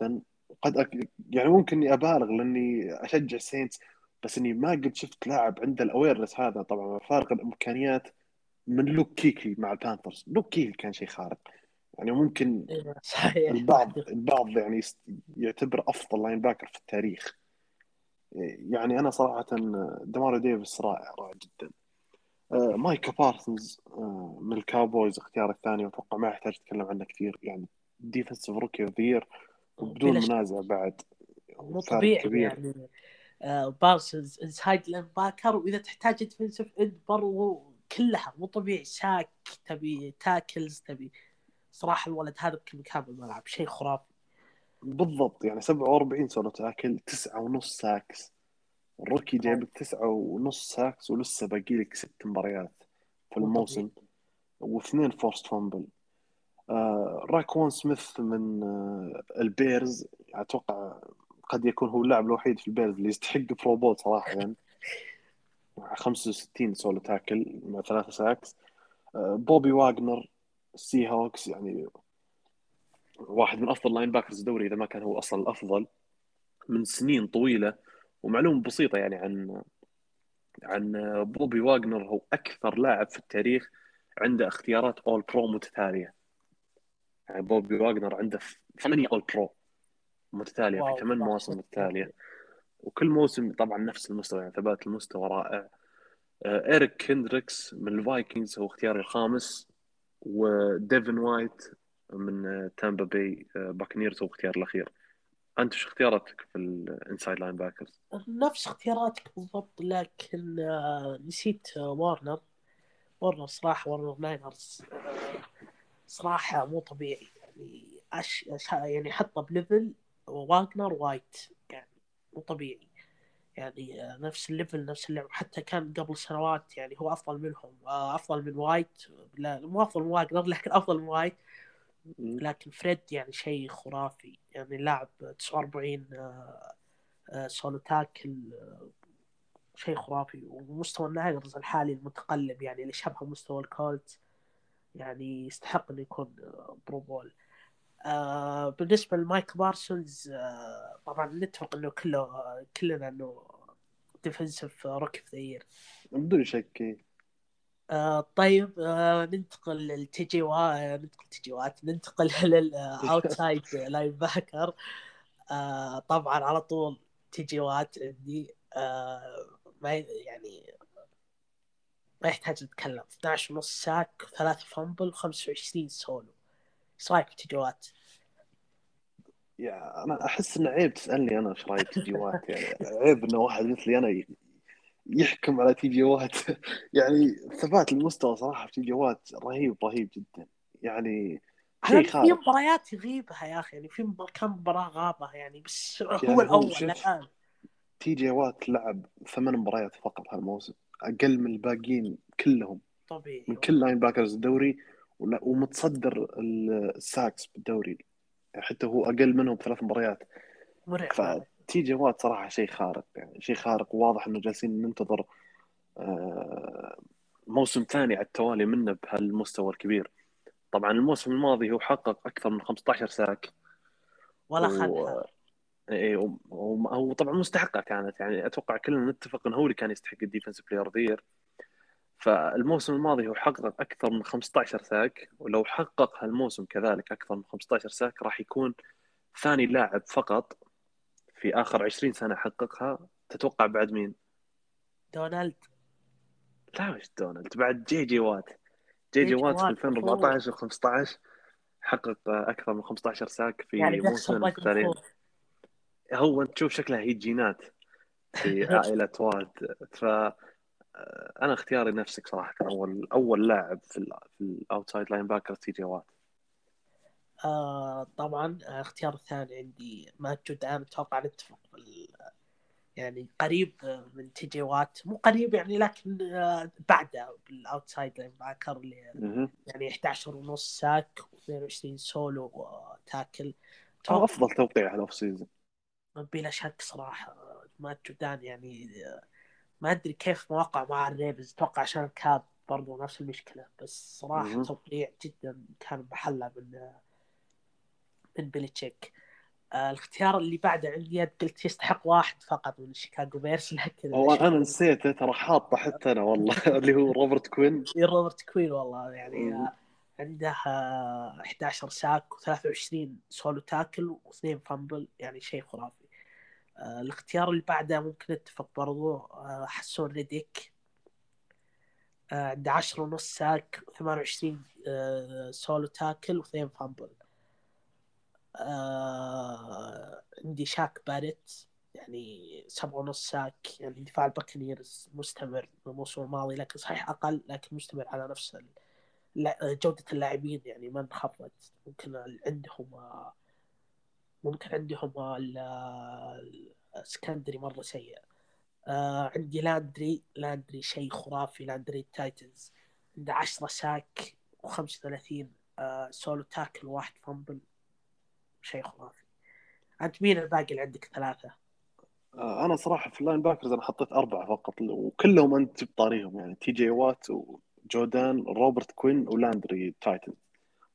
قد أك... يعني ممكن إني أبالغ لأني أشجع ال Saints بس إني ما قد شفت لاعب عنده ال awareness هذا. طبعا فارق الإمكانيات من لوك كيكي مع ال Panthers لوك كيكي كان شيء خارق. يعني ممكن إيه، صحيح. البعض البعض يعني يعتبر أفضل linebacker في التاريخ. يعني أنا صراحة دماري ديفيس رائع رائع جدا. آه، مايكا بارسنز آه، من ال Cowboys اختيار الثاني وأتوقع ما يحتاج أتكلم عنه كثير. يعني defensive rookie of the وبدون شك. منازع بعد. مو طبيعي كبير. يعني بارسنز inside linebacker وإذا تحتاج defensive end برضو كلها مو طبيعي. sack تبي tackles تبي. صراحة الولد هذا بكل مكان بالملعب شيء خرافي. بالضبط يعني 47 solo tackle تسعة ونص sacks. ال rookie جايب لك تسعة ونص sacks ولسه باقي لك ست مباريات في مو الموسم. واثنين forced fumble. آه راكوان سميث من آه ال Bears. أتوقع قد يكون هو اللاعب الوحيد في ال Bears اللي يستحق Pro Bowl صراحة. يعني [LAUGHS] مع 65 solo tackle مع ثلاثة sacks. آه بوبي واغنر ال Seahawks يعني واحد من أفضل linebackers الدوري إذا ما كان هو أصلا الأفضل من سنين طويلة ومعلومة بسيطة يعني عن عن بوبي واغنر هو أكثر لاعب في التاريخ عنده اختيارات All-Pro متتالية. يعني بوبي واغنر عنده ثمانية All-Pro متتالية. في ثمان مواسم متتالية. وكل موسم طبعا نفس المستوى يعني ثبات المستوى رائع. آه، إيريك كيندريكس من ال Vikings هو اختياري الخامس وديفن وايت من تامبا آه، Buccaneers هو اختيار الأخير. أنت وش اختياراتك في ال inside linebackers؟ نفس اختياراتك بالضبط لكن آه، نسيت آه، وارنر وارنر صراحة وارنر Niners صراحة مو طبيعي. يعني أش... أش... يعني حطه ب level واغنر وايت يعني مو طبيعي. يعني آه، نفس ال level نفس اللعب. حتى كان قبل سنوات يعني هو أفضل منهم. أفضل من وايت لا مو أفضل من واغنر لكن أفضل من وايت لكن فريد يعني شيء خرافي. يعني لاعب 49 آه، آه، solo tackle آه، شيء خرافي. ومستوى ال Niners الحالي المتقلب يعني اللي شبه مستوى ال Colts يعني يستحق إنه يكون Pro Bowl. آه بالنسبة لمايك بارسونز آه طبعا نتفق إنه كله كلنا إنه defensive rookie the year بدون شك. آه طيب آه ننتقل للتي جي وا ننتقل تي جي وات ننتقل لل outside linebacker آه طبعا على طول تي جي وات عندي. آه ما يعني ما يحتاج نتكلم. 12 ونص sack ثلاثة fumble 25 سولو إيش رأيك في تي جي وات؟ يعني أنا أحس إنه عيب تسألني أنا إيش رأيي تي جيوات يعني عيب إنه واحد مثلي أنا ي- يحكم على تي جيوات [LAUGHS] يعني ثبات المستوى صراحة في تي جيوات رهيب رهيب جدا. يعني شيء في مباريات يغيبها يا أخي يعني في كم مباراة غابها يعني بس هو يعني الأول. الآن. تي جي وات لعب ثمان مباريات فقط هالموسم أقل من الباقيين كلهم. طبيعي من كل linebackers الدوري ومتصدر ال sacks بالدوري. حتى هو أقل منهم بثلاث مباريات. مرعب جي وات صراحة شيء خارق يعني شيء خارق. وواضح إنه جالسين ننتظر آه، موسم ثاني على التوالي منه بهالمستوى الكبير. طبعا الموسم الماضي هو حقق أكثر من 15 sack. ولا خلها إيه و- و- هو طبعا مستحقة كانت. يعني أتوقع كلنا نتفق إنه هو اللي كان يستحق ال defensive player the فالموسم الماضي هو حقق أكثر من 15 sack. ولو حقق هالموسم كذلك أكثر من 15 sack راح يكون ثاني لاعب فقط. في آخر 20 سنة حققها تتوقع بعد مين؟ دونالد. لا مش دونالد؟ بعد جي جي وات. جي جي وات في وات، 2014 و15 حقق أكثر من 15 sack في يعني الرقم مختلفين هو. أنت تشوف شكلها هي جينات في [LAUGHS] عائلة وات. ف أنا اختياري نفسك صراحة أول أول لاعب في ال outside linebacker تي جي وات. آه طبعا آه، اختيار الثاني عندي مات جودان أتوقع نتفق بال يعني قريب آه، من تي جي وات. مو قريب يعني لكن آه، بعده بال outside linebacker اللي. يعني 11 ونص sack و22 solo و tackle هو أفضل توقيع على ال off season بلا شك صراحة مات جودان يعني ما أدري كيف موقع مع الريبز. أتوقع عشان ال cap برضو نفس المشكلة بس صراحة مهم. توقيع جدا كان محلى من من بيليتشيك. آه، الاختيار اللي بعده عندي قلت يستحق واحد فقط من شيكاغو بيرس لكن هو أنا نسيته ترى حاطه حتى أنا والله [LAUGHS] اللي هو روبرت كوين. روبرت كوين والله يعني. آه، عنده آه، 11 sack و23 solo tackle واثنين fumble يعني شيء خرافي. آه، الاختيار اللي بعده ممكن نتفق برضو آه، هاسون ريديك. عنده 10 ونص sack و28 solo tackle واثنين fumble. آه، عندي شاك باريت يعني سبعة ونص sack يعني دفاع الباكنيرز مستمر من الموسم الماضي لكن صحيح أقل لكن مستمر على نفس جودة اللاعبين يعني ما انخفضت. ممكن عندهم ممكن عندهم ال- ال- ال secondary مرة سيء. آه عندي لاندري لاندري شيء خرافي لاندري التايتنز عنده 10 sack و35 آه solo tackle واحد fumble. شيء خرافي انت مين الباقي اللي عندك ثلاثة؟ آه، أنا صراحة في ال linebackers أنا حطيت أربعة فقط وكلهم أنت بطاريهم يعني تي جي وات وجودون روبرت كوين ولاندري تايتن.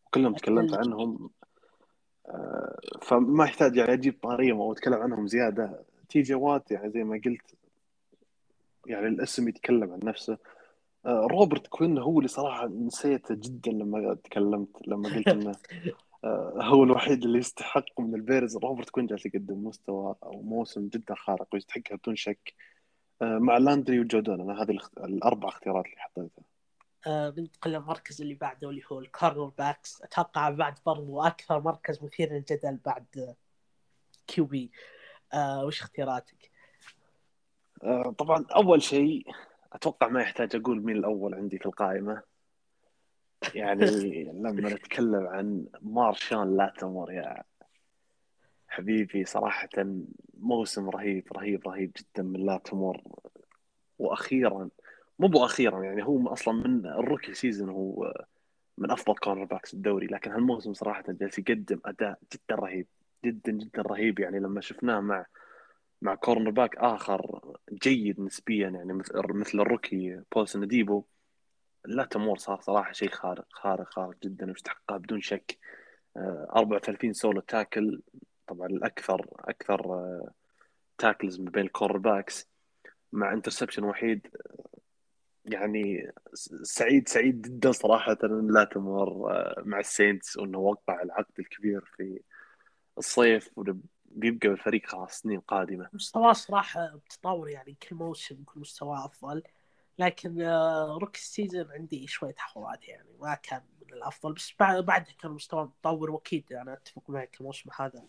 وكلهم تكلمت عنهم آه، فما يحتاج يعني أجيب طاريهم أو أتكلم عنهم زيادة. تي جي وات يعني زي ما قلت يعني الاسم يتكلم عن نفسه. آه، روبرت كوين هو اللي صراحة نسيته جدا لما تكلمت لما قلت إنه [LAUGHS] هو الوحيد اللي يستحق من البيرز روبرت كوين جالس يقدم مستوى أو موسم جدا خارق ويستحقها بدون شك. آه، مع لاندري وجودون أنا هذه الأربع اختيارات اللي حطيتها. آه ننتقل للمركز اللي بعده اللي هو ال cornerbacks. أتوقع بعد برضو أكثر مركز مثير للجدل بعد QB. آه وش اختياراتك؟ آه، طبعا أول شيء أتوقع ما يحتاج أقول مين الأول عندي في القائمة. يعني لما نتكلم عن مارشون لاتمور يا حبيبي صراحة موسم رهيب رهيب رهيب جدا من لاتمور وأخيرا مو باخيرا يعني هو أصلا من ال rookie season هو من أفضل cornerbacks الدوري لكن هالموسم صراحة جالس يقدم أداء جدا رهيب جدا جدا رهيب. يعني لما شفناه مع مع cornerback آخر جيد نسبيا يعني مثل ال rookie بولسون اديبو لاتمور صار صراحة شيء خارق خارق خارق جدا ويستحقها بدون شك. آه، 34 solo tackle طبعا الأكثر أكثر آه، tackles ما بين ال cornerbacks مع interception وحيد. آه، يعني سعيد سعيد جدا صراحة ان لاتمور آه، مع السينتس وإنه وقع العقد الكبير في الصيف وبيبقى بالفريق خلاص سنين قادمة. مستواه صراحة بتطور يعني كل موسم كل مستواه أفضل. لكن آه، rookie season عندي شوية تحفظات يعني ما كان من الأفضل. بس بعد بعدها كان مستواه متطور وأكيد أنا أتفق معك الموسم هذا.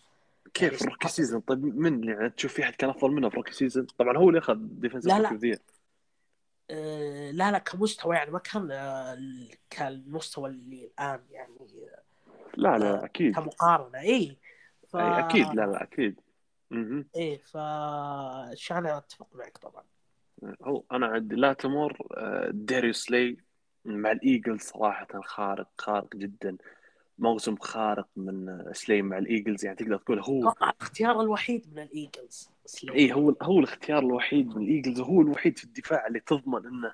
كيف يعني rookie season طيب من يعني تشوف في أحد كان أفضل منه في rookie season طبعا هو اللي أخذ defensive لا، لا. آه، لا لا كمستوى يعني ما كان آه، ال- كالمستوى اللي الآن يعني لا لا أكيد. كمقارنة. إي ف... أي أكيد. لا لا أكيد. مهم. إيه ف عشان أتفق معك طبعا. هو أنا عندي لاتمور آه، داريوس سلاي مع الإيجلز صراحة خارق خارق جدا. موسم خارق من آه، سلاي مع الإيجلز يعني تقدر تقول هو الاختيار الوحيد من الإيجلز سلاي. اي هو هو الاختيار الوحيد من الإيجلز وهو الوحيد في الدفاع اللي تضمن إنه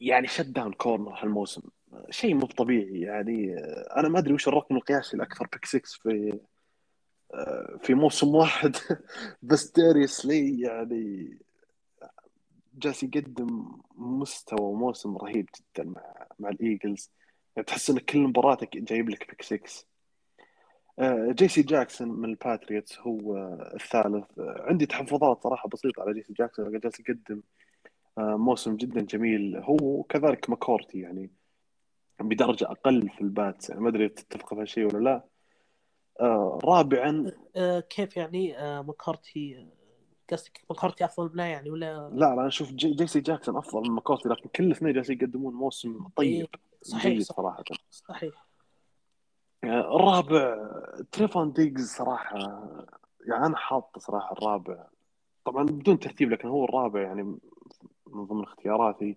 يعني shutdown corner هالموسم. شيء مو طبيعي يعني آه، أنا ما أدري وش الرقم القياسي الأكثر pick 6 في آه، في موسم واحد. [LAUGHS] بس داريوس سلاي يعني جالس يقدم مستوى وموسم رهيب جدا مع مع الإيجلز. يعني تحس إن كل مباراه جايب لك pick 6 آه، جيسي جاكسون من الباتريوتس هو الثالث. عندي تحفظات صراحة بسيطة على جيسي جاكسون. جالس يقدم آه، موسم جدا جميل. هو وكذلك ماكورتي يعني بدرجة أقل في الباتس يعني ما أدري تتفق بهالشيء ولا لا. آه رابعا كيف يعني؟ ماكورتي قصدك ماكورتي أفضل منه يعني ولا؟ لا لا أنا أشوف جي, جيسي جاكسون أفضل من ماكورتي لكن كل الاثنين جالسين يقدمون موسم طيب إيه، صحيح جيد صحيح, صراحة. صحيح. يعني الرابع تريفون ديجز صراحة يعني أنا حاط صراحة الرابع. طبعا بدون ترتيب لكن هو الرابع يعني من ضمن اختياراتي.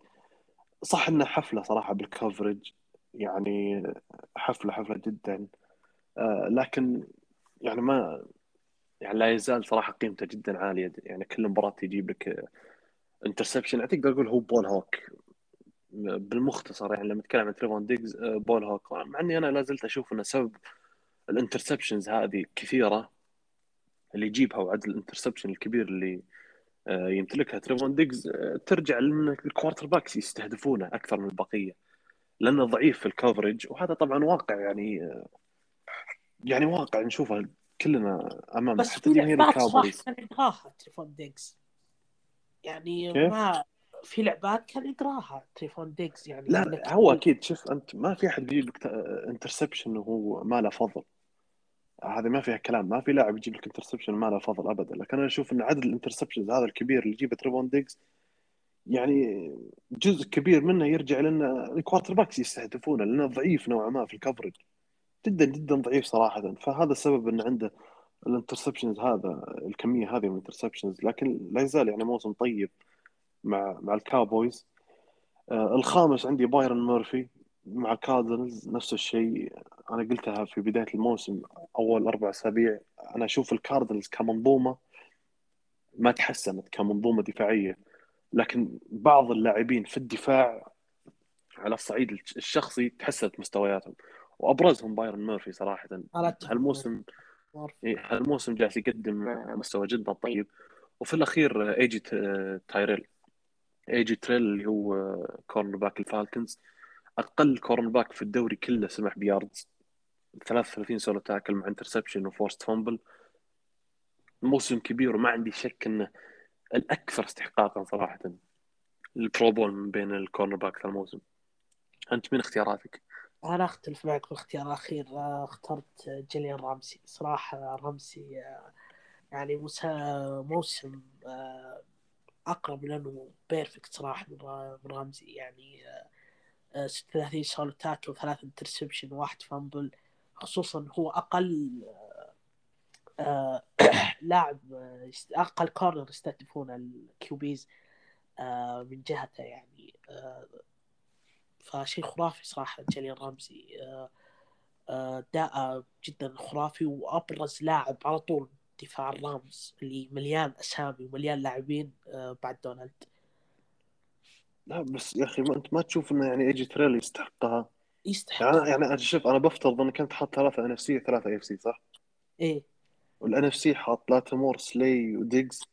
صح إنه حفلة صراحة بال coverage يعني حفلة حفلة جدا. آه لكن يعني ما يعني لا يزال صراحة قيمته جدا عالية. يعني كل مباراة يجيب لك interception تقدر تقول هو ball hawk. بالمختصر يعني لما نتكلم عن تريفون ديجز آه، ball hawk. مع إني أنا لا زلت أشوف إنه سبب الانترسبشنز هذه كثيرة. اللي يجيبها وعدد الانترسبشن الكبير اللي آه، يمتلكها تريفون ديجز آه، ترجع لأن الكوارتر باكس يستهدفونه أكثر من البقية. لأنه ضعيف في الكفرج وهذا طبعا واقع يعني يعني واقع. نشوفه كلنا أمام بس حتى في جماهير لعبات الكاوبويز. كان يقراها تليفون ديجز يعني كيف؟ ما في لعبات كان يقراها تليفون ديجز يعني لا عندك هو أكيد شوف أنت ما في أحد بيجيب لك interception وهو ما له فضل. هذا ما فيها كلام ما في لاعب يجيب لك interception ما له فضل ابدا. لكن أنا أشوف إن عدد ال interceptions هذا الكبير اللي يجيبه تريفون ديجز يعني جزء كبير منه يرجع لأن ال quarterbacks يستهدفونه لأنه ضعيف نوعا ما في ال coverage جدا جدا ضعيف صراحة. فهذا السبب إن عنده ال interceptions هذا الكمية هذه من ال interceptions. لكن لا يزال يعني موسم طيب مع مع الكاوبويز. آه الخامس عندي بايرن مورفي مع الكاردنز نفس الشيء. أنا قلتها في بداية الموسم أول أربع أسابيع. أنا أشوف الكاردنز كمنظومة ما تحسنت كمنظومة دفاعية. لكن بعض اللاعبين في الدفاع على الصعيد الشخصي تحسنت مستوياتهم. وأبرزهم بايرن مورفي صراحة. هالموسم هالموسم جالس يقدم مستوى جدا طيب. وفي الأخير ايجي تايريل ايجي تريل اللي هو cornerback الفالكنز. أقل cornerback في الدوري كله سمح ب yards. 33 solo tackle مع interception و forced fumble موسم كبير وما عندي شك إنه الأكثر استحقاقا صراحة ال Pro Bowl من بين ال cornerback ذا الموسم أنت من اختياراتك؟ أنا أختلف معك في الاختيار الأخير اخترت جيليان رامسي. صراحة رامسي يعني موسم أقرب لأنه perfect صراحة من رامسي. يعني 36 solo tackle وثلاث interception وواحد fumble خصوصا هو أقل [CLEARS THROAT] لاعب أقل corner يستهدفون ال QBs من جهته يعني. فشيء خرافي صراحة جيليان رامسي اداء جدا خرافي وأبرز لاعب على طول دفاع الرامز اللي مليان أسامي ومليان لاعبين بعد دونالد. لا بس يا أخي ما أنت ما تشوف إنه يعني ايجي تريل يستحقها. يستحق. يعني يعني أنا شوف أنا بفترض انك انت حاط ثلاثة NFC وثلاثة AFC صح؟ إيه. وال NFC حاط لاتمور سلي وديجز.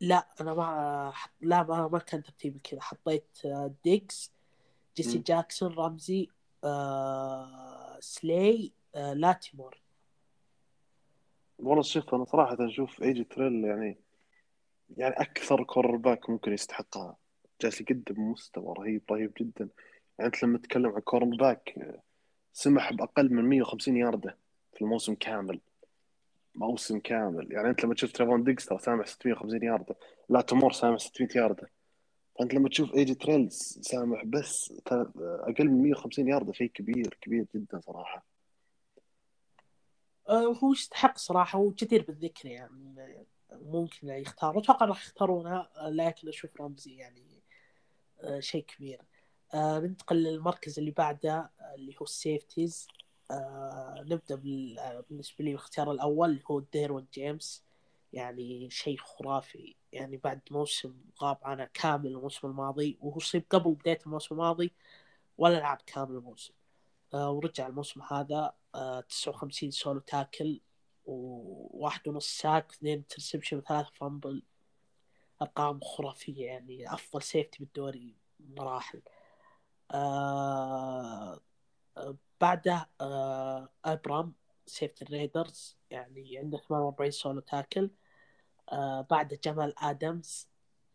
لا أنا ما حط... لا ما ما كان ترتيبي كذا. حطيت آه، ديجز جيسي مم. جاكسون رمزي آه... سلاي آه... لاتيمور. والله شوف أنا صراحة أشوف ايجي تريل يعني يعني أكثر cornerback ممكن يستحقها. جالس يقدم مستوى رهيب رهيب جدا. يعني أنت لما تتكلم عن cornerback سمح بأقل من 150 ياردة في الموسم كامل. موسم كامل. يعني أنت لما تشوف تريفون ديجز ترى سامح 650 ياردة. لاتيمور سامح 600 ياردة. فأنت لما تشوف إيجي تريلز سامح بس أقل من 150 ياردة شيء كبير كبير جدا صراحة. آه هو يستحق صراحة هو بالذكر يعني. ممكن يختاروا أتوقع راح يختارونه لكن أشوف رمزي يعني آه شيء كبير. آه ننتقل للمركز اللي بعده اللي هو ال safeties آه نبدأ بالنسبة لي الاختيار الأول هو ديرون جيمس. يعني شيء خرافي. يعني بعد موسم غاب عنه كامل الموسم الماضي وهو أصيب قبل بداية الموسم الماضي ولا لعب كامل الموسم. آه ورجع الموسم هذا آه 59 solo tackle وواحد ونص sack اثنين interception وثلاثة fumble أرقام خرافية يعني أفضل safety بالدوري بمراحل. آه بعده آه ابرام safety الريدرز يعني عنده 48 solo tackle آه بعده جمال ادمز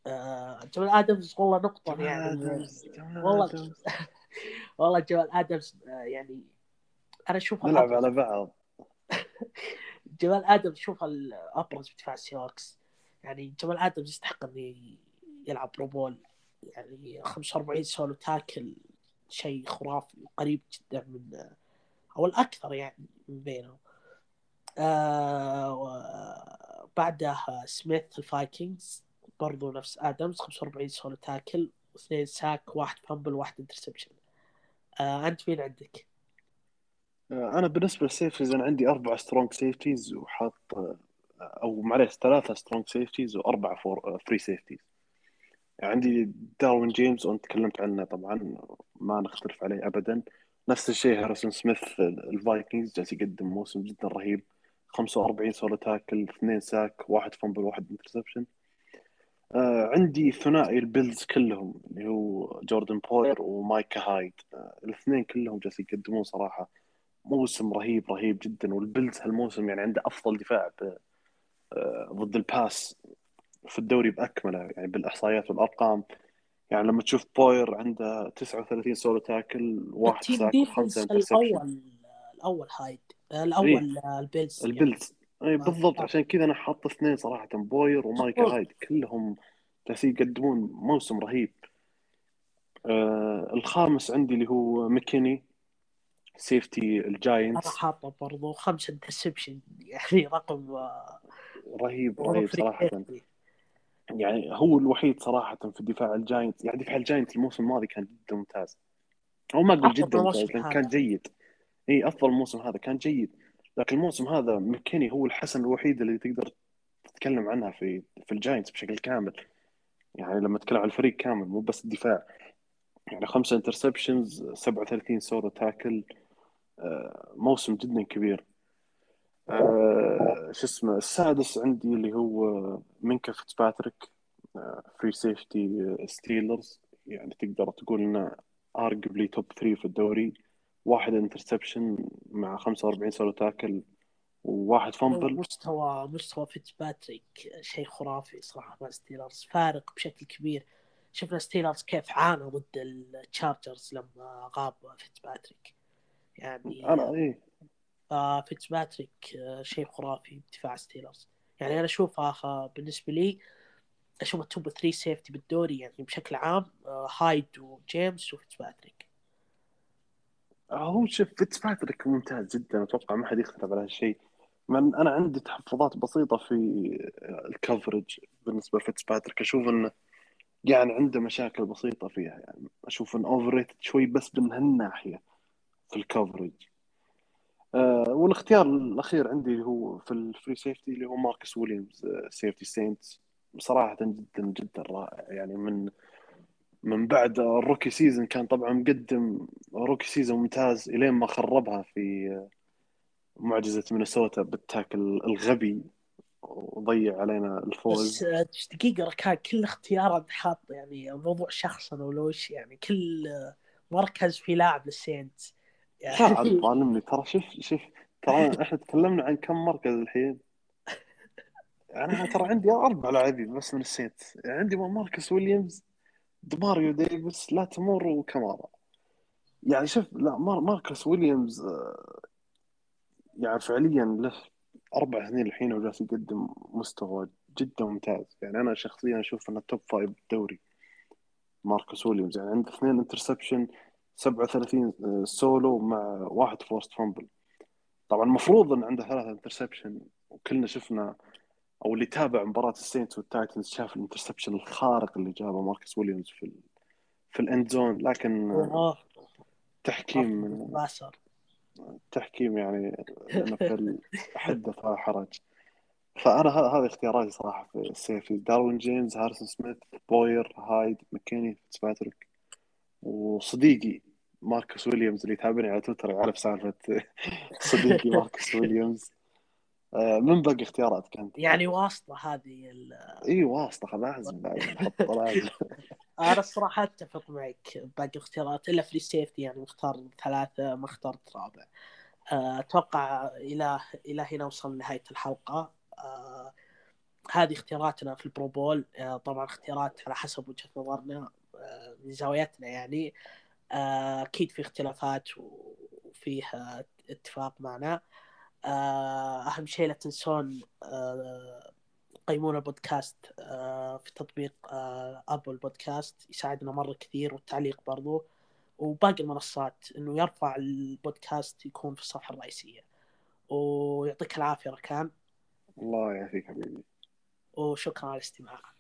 آه جمال ادمز والله نقطة يعني. والله [LAUGHS] والله جمال ادمز آه يعني أنا أشوف نلعب على بعض. [LAUGHS] جمال ادمز شوف الأبرز بدفاع السيهوكس يعني جمال ادمز يستحق إنه يلعب Pro Bowl يعني 45 solo tackle شيء خرافي قريب جدا من أو الأكثر يعني من بينهم آه بعدها سميث الفايكنجز برضو نفس آدمز 45 solo tackle واثنين sack واحد fumble واحد interception. آه أنت مين عندك؟ آه، أنا بالنسبة لل safeties أنا عندي أربع strong safeties وحاط آه، أو معليش ثلاثة strong safeties واربع four free safeties عندي داروين جيمس تكلمت عنه طبعا ما نختلف عليه ابدا. نفس الشيء هاريسون سميث الفايكنجز جالس يقدم موسم جدا رهيب. 45 solo tackle اثنين sack واحد fumble واحد interception. آه عندي ثنائي البيلز كلهم اللي هو جوردن بوير ومايكا هايد. آه الاثنين كلهم جالسين يقدمون صراحة موسم رهيب رهيب جدا. والبيلز هالموسم يعني عنده أفضل دفاع آه ضد ال pass. في الدوري بأكمله يعني بالإحصائيات والأرقام. يعني لما تشوف بوير عنده 39 solo tackle واحد sack وخمسه الأول الأول هايد الأول إيه؟ البيلز البيلز. اي بالضبط. عشان كذا أنا حاط اثنين صراحة بوير ومايكا هايد. كلهم جالسين يقدمون موسم رهيب. آه الخامس عندي اللي هو مكيني safety ال Giants. أنا حاطه برضو خمسه interception يعني رقم رهيب رهيب صراحة. يعني هو الوحيد صراحة في دفاع ال Giants يعني دفاع ال Giants الموسم الماضي كان جدا ممتاز. أو ما أقول جدا ممتاز كان جيد. إي أفضل موسم هذا كان جيد. لكن الموسم هذا مكيني هو الحسنة الوحيدة اللي تقدر تتكلم عنها في في ال Giants بشكل كامل. يعني لما تتكلم عن الفريق كامل مو بس الدفاع. يعني خمسة interceptions 37 solo tackle موسم جدا كبير. آه، شو اسمه السادس عندي اللي هو مينكا فيتسباتريك free safety Steelers يعني تقدر تقول إنه arguably top 3 في الدوري. واحد interception مع 45 solo tackle وواحد fumble مستوى مستوى فيتسباتريك شيء خرافي صراحة مع Steelers فارق بشكل كبير. شفنا Steelers كيف عانوا ضد ال Chargers لما غاب فيتسباتريك يعني أنا إيه فيتسباتريك آه شيء خرافي بدفاع Steelers. يعني أنا اشوفها بالنسبة لي أشوف ال top 3 safety بالدوري يعني بشكل عام آه هايد وجيمس وفيتسباتريك هو شوف فيتسباتريك ممتاز جدا أتوقع ما حد يختلف على هالشيء. بس أنا عندي تحفظات بسيطة في ال coverage بالنسبة لفيتسباتريك أشوف إنه يعني عنده مشاكل بسيطة فيها يعني. أشوف إنه over شوي بس من هالناحية في ال coverage آه والاختيار الأخير عندي اللي هو في ال free safety اللي هو ماركس ويليامز safety Saints صراحة جدا جدا رائع. يعني من من بعد ال rookie season كان طبعا مقدم rookie season ممتاز إلين ما خربها في معجزة مينيسوتا بال tackle الغبي. وضيع علينا الفوز. بس دقيقة ركان كل اختيار حاط يعني الموضوع شخصي ولا وش يعني كل مركز في لاعب لل Saints يعني. [LAUGHS] ترى شوف شوف ترى إحنا تكلمنا عن كم مركز الحين. يعني أنا ترى عندي أربع لاعبين بس من ال Saints يعني عندي ماركس ويليامز دماريو ديفيس لاتيمور وكمارا يعني شوف لا مار ماركس ويليامز آه، يعني فعليا له أربع سنين الحين وجالس يقدم مستوى جدا ممتاز. يعني أنا شخصيا أشوف إنه top five بالدوري. ماركوس ويليامز يعني عنده اثنين interception 37 سولو مع واحد forced fumble. طبعا المفروض إن عنده ثلاثة interception وكلنا شفنا أو اللي تابع مباراة ال Saints وال Titans شاف ال interception الخارق اللي جابه ماركس ويليامز في ال... في ال end zone. لكن أوه. تحكيم تحكيم يعني حدث ولا حرج. فأنا هذه اختياراتي صراحة في ال safety داروين جيمس هارسون سميث بوير هايد ماكيني فيتسباتريك وصديقي ماركوس ويليامز اللي يتابعني على تويتر يعرف سالفة [LAUGHS] صديقي ماركوس ويليامز. آه، من باقي اختيارات كانت يعني واسطة هذه ال... إي واسطة لازم [LAUGHS] أنا الصراحة أتفق معك باقي الاختيارات إلا free safety يعني مختار ثلاثة ما اخترت رابع. آه، أتوقع إلى إلى هنا وصلنا نهاية الحلقة. آه، هذه اختياراتنا في ال Pro Bowl آه، طبعا اختيارات على حسب وجهة نظرنا. من زاويتنا يعني آه، أكيد في اختلافات وفيه اتفاق معنا. أهم شيء لا تنسون قيمونا البودكاست في تطبيق ابل بودكاست يساعدنا مرة كثير والتعليق برضو. وباقي المنصات إنه يرفع البودكاست يكون في الصفحة الرئيسية. ويعطيك العافية ركان الله يعافيك حبيبي. وشكرا على الاستماع.